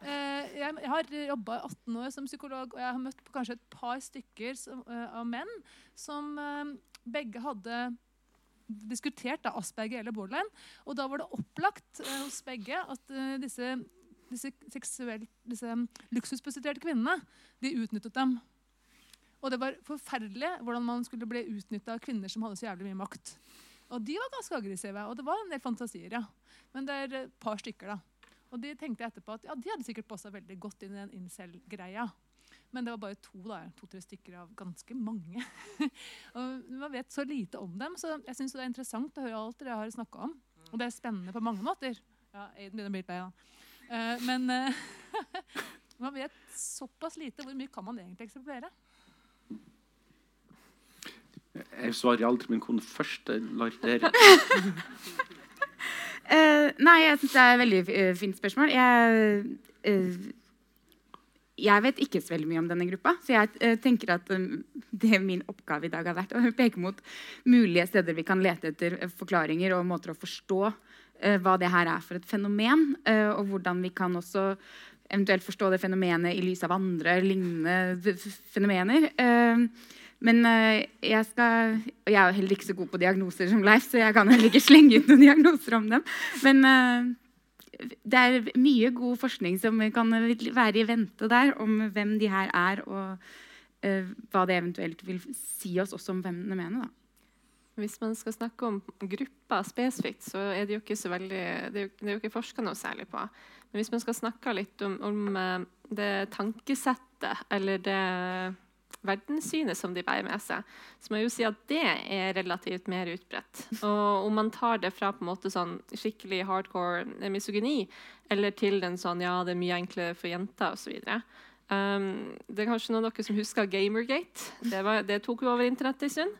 Eh, jeg, har jobba 18 år som psykolog, og jeg har møtt kanskje et par stykker eh, av menn som begge hadde diskutert da, Asperger eller borderline. Og da var det opplagt hos begge at disse, disse, disse luksusprostituerte kvinnene de utnyttet dem. Og det var forferdelig hvordan man skulle bli utnytta av kvinner som hadde så jævlig mye makt. Og de var ganske aggressive. Og det var en del fantasier, ja. Men det er et par stykker, da. Og de tenkte jeg etterpå at ja, de hadde sikkert passa veldig godt inn i den incel-greia. Men det var bare to, to-tre stykker av ganske mange. [laughs] og Man vet så lite om dem, så jeg syns det er interessant å høre alt dere har snakka om. Og det er spennende på mange måter. Ja, Aiden begynner å bli litt lei, da. Uh, men uh, [laughs] man vet såpass lite. Hvor mye kan man egentlig eksemplere? Jeg svarer aldri min kone først. Jeg lar dere [laughs] uh, Nei, jeg syns det er et veldig uh, fint spørsmål. Jeg, uh, jeg, vet ikke så veldig mye om denne gruppa, så jeg tenker at um, det min oppgave i dag har vært å peke mot mulige steder vi kan lete etter forklaringer og måter å forstå hva det her er for et fenomen, og hvordan vi kan også eventuelt forstå det fenomenet i lys av andre lignende fenomener. Uh, men uh, jeg skal Og jeg er heller ikke så god på diagnoser som Leif, så jeg kan heller ikke [laughs] slenge ut noen diagnoser om dem. Men uh, det er mye god forskning som kan være i vente der, om hvem de her er, og uh, hva det eventuelt vil si oss også om hvem de mener. da. Hvis man skal snakke om grupper spesifikt, så er det jo ikke så veldig, det er jo, det er jo ikke forska noe særlig på. Men hvis man skal snakke litt om, om det tankesettet eller det verdenssynet som de bærer med seg, så må jeg jo si at det er relativt mer utbredt. Og om man tar det fra på en måte sånn skikkelig hardcore misogyni eller til den sånn ja, det er mye enklere for jenter osv., Um, det er kanskje noen av dere som husker Gamergate. Det, var, det tok jo over internett en stund.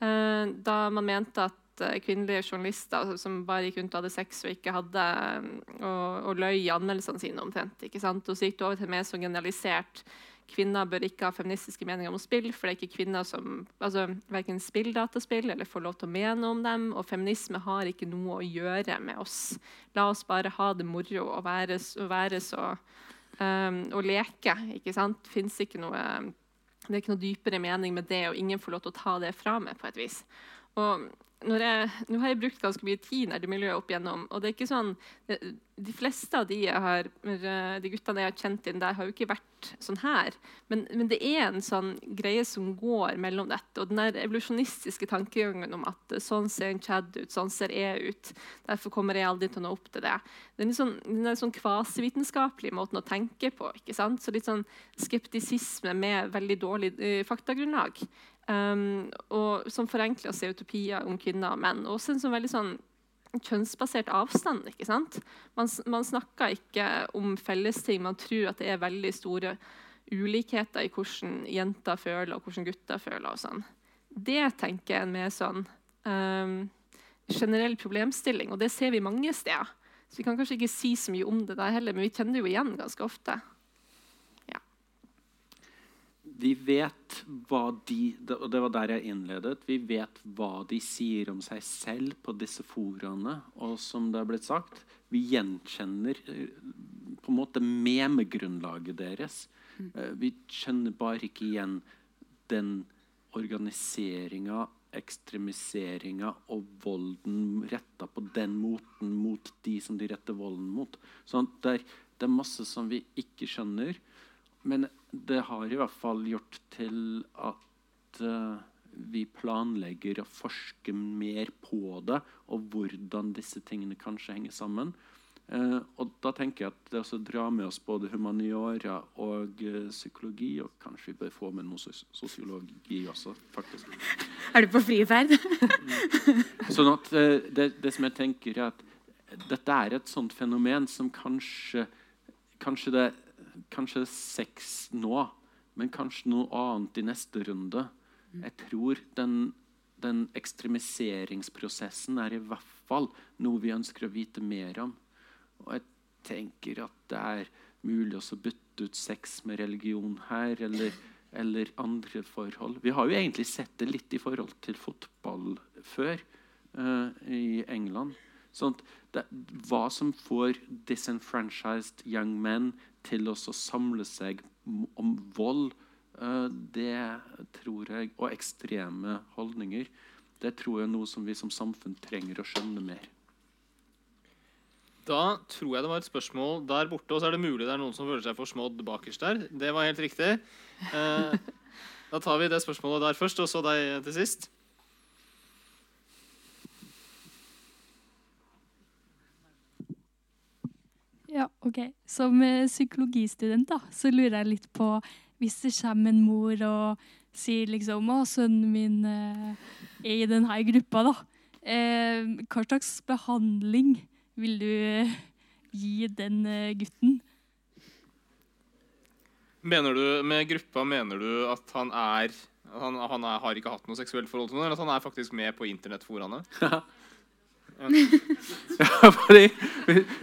Uh, da man mente at uh, kvinnelige journalister som bare gikk rundt og hadde sex og ikke hadde um, og, og løy i anmeldelsene sine omtrent. ikke sant? Og så gikk det over til mer så generalisert kvinner bør ikke ha feministiske meninger om spill, for det er ikke kvinner som altså, verken spiller dataspill eller får lov til å mene om dem. Og feminisme har ikke noe å gjøre med oss. La oss bare ha det moro og være, og være så um, Og leke. ikke sant? Ikke noe Det er ikke noe dypere mening med det, og ingen får lov til å ta det fra meg på et vis. Og jeg, nå har jeg brukt ganske mye tid i opp igjennom. og det er ikke sånn, De fleste av de, har, de guttene jeg har kjent inn der, har jo ikke vært sånn her. Men, men, det er en sånn greie som går mellom dette. Og den der evolusjonistiske tankegangen om at sånn ser en Chad ut, sånn ser jeg ut. Derfor kommer jeg aldri til å nå opp til det. Det er en sånn, den sånn kvasivitenskapelige måten å tenke på. ikke sant? Så litt sånn skeptisisme med veldig dårlig uh, faktagrunnlag. Um, og som forenkler se utopier om kvinner og menn. Også en sånn veldig sånn kjønnsbasert avstand. ikke sant? Man, man snakker ikke om fellesting. Man tror at det er veldig store ulikheter i hvordan jenter føler og hvordan gutter føler. og sånn. Det tenker jeg er en mer sånn um, generell problemstilling, og det ser vi mange steder. Så Vi kan kanskje ikke si så mye om det der heller, men vi kjenner det jo igjen ganske ofte vi vet hva de og det var der jeg innledet, vi vet hva de sier om seg selv på disse foraene. Og som det er blitt sagt, vi gjenkjenner eh, på en måte memegrunnlaget deres. Mm. Eh, vi kjenner bare ikke igjen den organiseringa, ekstremiseringa og volden retta på den moten mot de som de retter volden mot. Sånn, det, det er masse som vi ikke skjønner. Men det har i hvert fall gjort til at uh, vi planlegger å forske mer på det, og hvordan disse tingene kanskje henger sammen. Uh, og da tenker jeg at det også drar med oss både humaniora og uh, psykologi. Og kanskje vi bør få med noe sosiologi også, faktisk. [laughs] Er du på friferd? [laughs] sånn at det, det, som jeg tenker, er at dette er et sånt fenomen som kanskje, kanskje det kanskje sex nå, men kanskje noe annet i neste runde. Mm. Jeg tror den, den ekstremiseringsprosessen er i hvert fall noe vi ønsker å vite mer om. Og jeg tenker at det er mulig å bytte ut sex med religion her, eller, eller, andre forhold. Vi har jo egentlig sett det litt i forhold til fotball før uh, i England. Sånn det, hva som får disenfranchised young men til å samle seg om vold, eh, det tror jeg, og ekstreme holdninger, det tror jeg er noe som vi som samfunn trenger å skjønne mer. Da tror jeg det var et spørsmål der borte, og så er det mulig det er noen som føler seg forsmådd bakerst der. Det var helt riktig. Eh, [laughs] da tar vi det spørsmålet der først, og så deg til sist. Ja, ok. Som eh, psykologistudent da, så lurer jeg litt på Hvis det kommer en mor og sier liksom 'Å, sønnen min eh, er i denne gruppa', da. Eh, hva slags behandling vil du gi den eh, gutten? Mener du Med gruppa mener du at han er han, han er, har ikke hatt noe seksuelt forhold til noen, eller at han er faktisk med på internettforaene? [laughs] Ja. fordi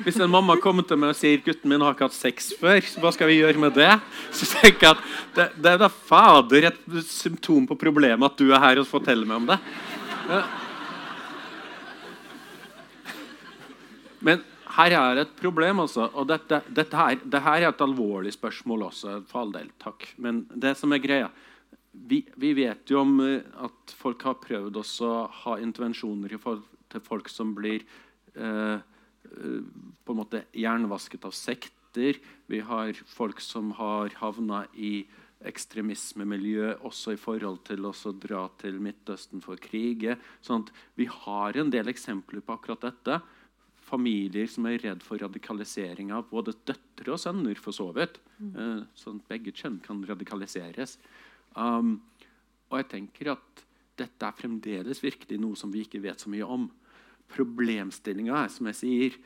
Hvis en mamma kommer til meg og sier gutten min har ikke hatt sex før, hva skal vi gjøre med det? Så tenker jeg at det, det er da fader et symptom på problemet at du er her og forteller meg om det. Ja. Men her er et problem, altså. Og dette, dette, her, dette er et alvorlig spørsmål også. for all del, takk. Men det som er greia vi, vi vet jo om eh, at folk har prøvd å ha intervensjoner i forhold til folk som blir eh, på en måte jernvasket av sekter. Vi har folk som har havna i ekstremismemiljø også i forhold til å dra til Midtøsten for å krige. Sånn vi har en del eksempler på akkurat dette. Familier som er redd for radikalisering av både døtre og sønner. for så vidt. Mm. Eh, sånn at begge kjønn kan radikaliseres. Um, og jeg tenker at dette er fremdeles virkelig noe som vi ikke vet så mye om. Problemstillinga er som jeg sier,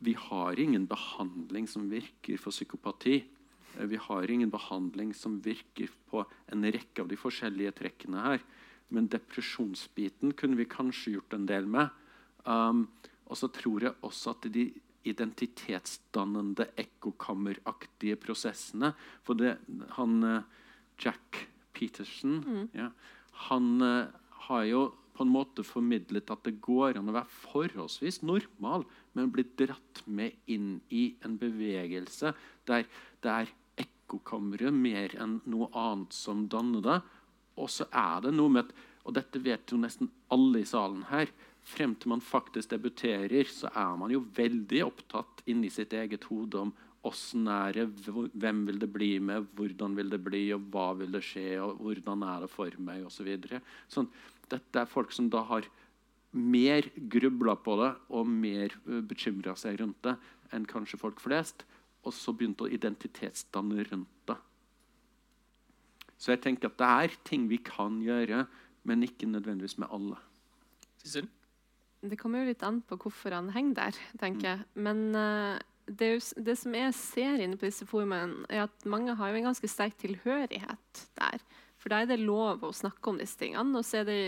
vi har ingen behandling som virker for psykopati. Eh, Vi har ingen behandling som virker på en rekke av de forskjellige trekkene her. Men depresjonsbiten kunne vi kanskje gjort en del med. Um, og så tror jeg også at de identitetsdannende ekkokammeraktige prosessene For det, han eh, Jack Peterson Mm. ja, han eh, har jo på en måte formidlet at det går an å være forholdsvis normal, men bli dratt med inn i en bevegelse der det er ekkokamre mer enn noe annet som danner det. Og så er det noe med at, og dette vet jo nesten alle i salen her, frem til man faktisk debuterer, så er man jo veldig opptatt inni sitt eget hode om åssen er det, hvem vil det bli med, hvordan vil det bli, og hva vil det skje, og hvordan er det for meg, osv. Så sånn, dette er folk som da har mer grubla på det og mer bekymra seg rundt det enn kanskje folk flest, og så begynte å identitetsdanne rundt det. Så jeg tenker at det er ting vi kan gjøre, men ikke nødvendigvis med alle. Sissel? Det kommer jo litt an på hvorfor han henger der, tenker jeg. Men uh, det, er jo, det som jeg ser inne på disse forumene, er at mange har jo en ganske sterk tilhørighet der. For da er det lov å snakke om disse tingene. Og så er det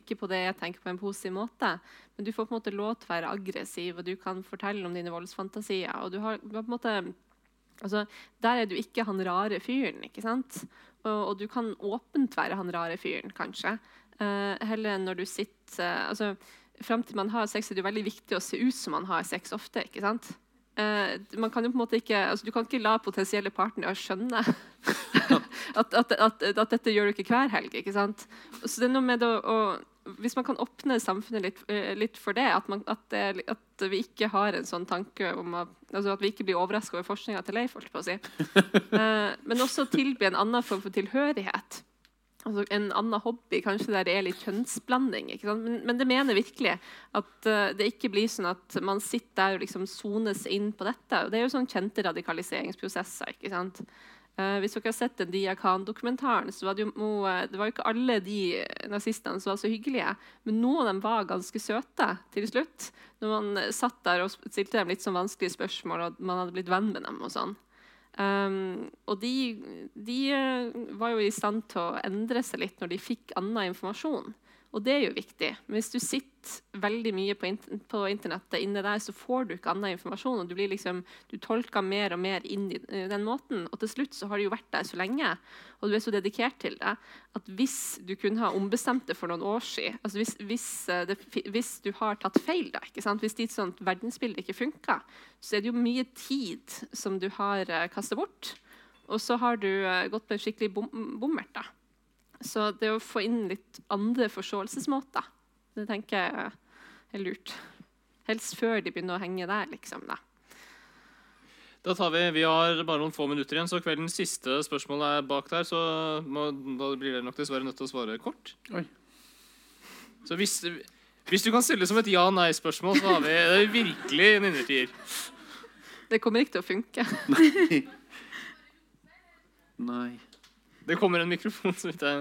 ikke på det jeg tenker på en positiv måte, men du får på en måte lov til å være aggressiv, og du kan fortelle om dine voldsfantasier. og du har, du har på en måte Altså, der er du ikke han rare fyren, ikke sant? Og, og du kan åpent være han rare fyren, kanskje. Uh, heller enn når du sitter uh, altså, Fram til man har sex, er det jo veldig viktig å se ut som man har sex ofte. ikke sant? Uh, man kan jo på en måte ikke, altså, Du kan ikke la potensielle partnere skjønne at, at, at, at dette gjør du ikke hver helg. ikke sant? Så det er noe med å, å Hvis man kan åpne samfunnet litt, eh, litt for det, at, man, at, det, at vi ikke har en sånn tanke om at, altså at vi ikke blir overraska over forskninga til Leif, holdt på å si. [laughs] Eh, men også tilby en annen form for tilhørighet. Altså en annen hobby, kanskje der det er litt kjønnsblanding. Ikke? Men, men det mener virkelig at uh, det ikke blir sånn at man sitter der og liksom sones inn på dette. Og det er jo sånn kjente radikaliseringsprosesser. ikke sant? Eh, hvis dere har sett den Diakan-dokumentaren, så var det, jo, det var jo ikke alle de nazistene som var så hyggelige, men noen av dem var ganske søte til slutt. Når man satt der og stilte dem litt sånn vanskelige spørsmål, og man hadde blitt venn med dem. og sånn. Um, og de, de eh, var jo i stand til å endre seg litt når de fikk annen informasjon. Og det er jo viktig. Men hvis du sitter veldig mye på, int på internettet inne der, så får du ikke annen informasjon. Og du liksom, du tolker mer og mer inn i eh, den måten. Og til slutt så har du jo vært der så lenge, og du er så dedikert til det, at hvis du kunne ha ombestemt det for noen år siden altså hvis, hvis, eh, det, hvis du har tatt feil, da, hvis ditt sånt verdensbilde ikke funker, så er det jo mye tid som du har uh, kastet bort. Og så har du eh, gått på en skikkelig bom bommert. da. Så det å få inn litt andre forståelsesmåter, det tenker jeg er lurt. Helst før de begynner å henge der, liksom. da. Da tar vi, vi har bare noen få minutter igjen, så kveldens siste spørsmål er bak der. Så må, da blir dere nok dessverre nødt til å svare kort. Oi. Så hvis, hvis du kan stille som et ja-nei-spørsmål, så har vi det er virkelig en innertier. Det kommer ikke til å funke. [laughs] Nei. Det kommer en mikrofon. så vidt jeg...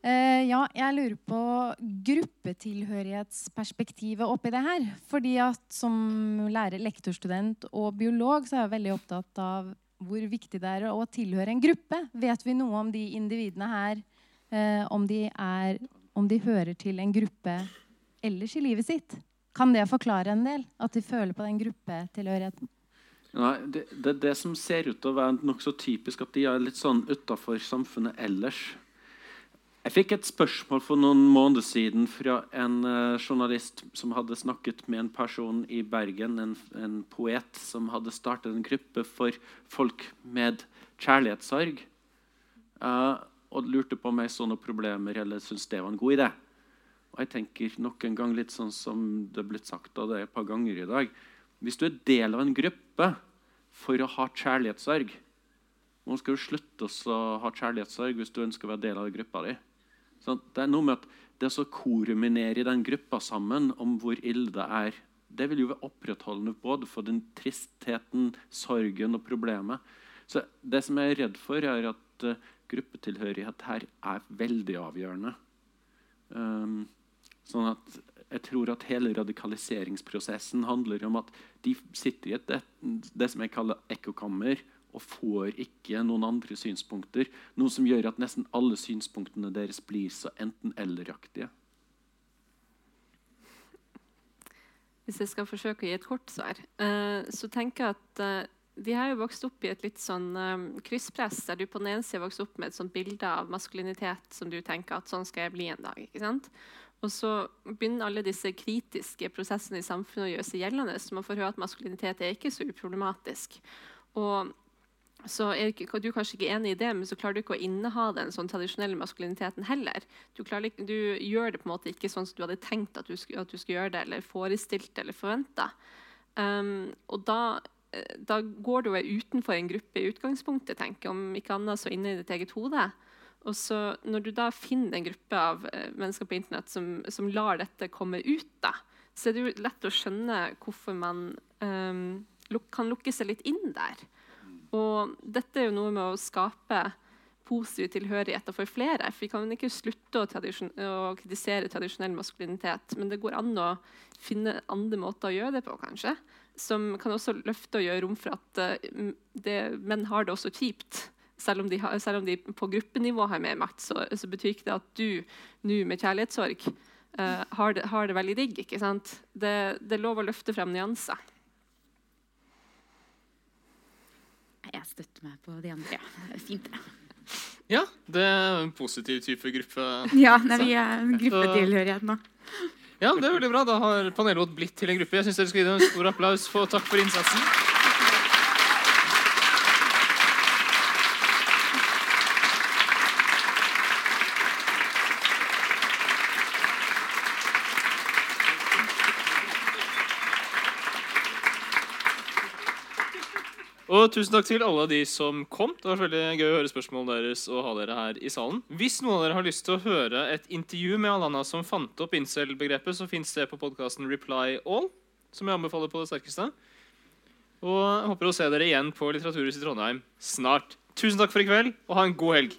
Eh, ja, jeg lurer på gruppetilhørighetsperspektivet oppi det her. Fordi at som lærer, lektorstudent og biolog så er jeg veldig opptatt av hvor viktig det er å tilhøre en gruppe. Vet vi noe om de individene her, Uh, om, de er, om de hører til en gruppe ellers i livet sitt? Kan det forklare en del? At de føler på den gruppetilhørigheten? Nei, det, det det som ser ut til å være nokså typisk, at de er litt sånn utafor samfunnet ellers. Jeg fikk et spørsmål for noen måneder siden fra en eh, journalist som hadde snakket med en person i Bergen, en, en poet, som hadde startet en gruppe for folk med kjærlighetssorg. Uh, og lurte på om jeg så noen problemer eller syntes det var en god idé. Og jeg tenker nok en gang litt sånn som det er blitt sagt av deg et par ganger i dag. Hvis du er del av en gruppe for å ha kjærlighetssorg Nå skal du slutte å ha kjærlighetssorg hvis du ønsker å være del av gruppa di. Så det er noe med at det å koruminere den gruppa sammen om hvor ille det er, det vil jo være opprettholdende både for den tristheten, sorgen og problemet. Så det som jeg er redd for, er at eh, gruppetilhørighet her er veldig avgjørende. Um, sånn at Jeg tror at hele radikaliseringsprosessen handler om at de sitter i et, det, det som jeg kaller ekkokammer og får ikke noen andre synspunkter. Noe som gjør at nesten alle synspunktene deres blir så enten-eller-aktige. Hvis jeg skal forsøke å gi et kort svar, eh, så tenker jeg at eh, de har jo vokst opp i et litt sånn um, krysspress, der du på den ene sida vokste opp med et sånt bilde av maskulinitet som du tenker at sånn skal jeg bli en dag. ikke sant? Og så begynner alle disse kritiske prosessene i samfunnet å gjøre seg gjeldende. Så man får høre at maskulinitet er ikke så uproblematisk. Og så er du kanskje ikke enig i det, men så klarer du ikke å inneha den sånn tradisjonelle maskuliniteten heller. Du, ikke, du, gjør det på en måte ikke sånn som du hadde tenkt at du skulle, at du skulle gjøre det, eller forestilt eller forventa. Um, og da Eh, da går du utenfor en gruppe i utgangspunktet, tenker om ikke annet så inne i ditt eget hode. Og så Når du da finner en gruppe av eh, mennesker på internett som, som lar dette komme ut, da, så er det jo lett å skjønne hvorfor man um, kan lukke seg litt inn der. Og dette er jo noe med å skape positive tilhørigheter for flere. For vi kan ikke slutte å, å kritisere tradisjonell maskulinitet, men det går an å finne andre måter å gjøre det på, kanskje som kan også løfte og gjøre rom for at uh, det, menn har det også kjipt. Selv om, de har, selv om de på gruppenivå har mer makt, så, så betyr ikke det at du nå med kjærlighetssorg uh, har, det, har, det, veldig digg. ikke sant? Det, det, er lov å løfte frem nyanser. Jeg støtter meg på de andre. Ja. Det er fint, det. Ja, det er en positiv type gruppe. Ja, nei, vi er gruppetilhørighet nå. Ja, det er veldig bra. Da har panelet blitt til en gruppe. Jeg synes dere skal gi dem en stor applaus for takk for innsatsen. Tusen takk til alle de som kom. Det var veldig gøy å høre spørsmålene deres og ha dere her i salen. Hvis noen av dere har lyst til å høre et intervju med Alana som fant opp incel-begrepet, så fins det på podkasten Reply All, som jeg anbefaler på det sterkeste. Og jeg håper å se dere igjen på Litteraturhuset i Trondheim snart. Tusen takk for i kveld, og ha en god helg.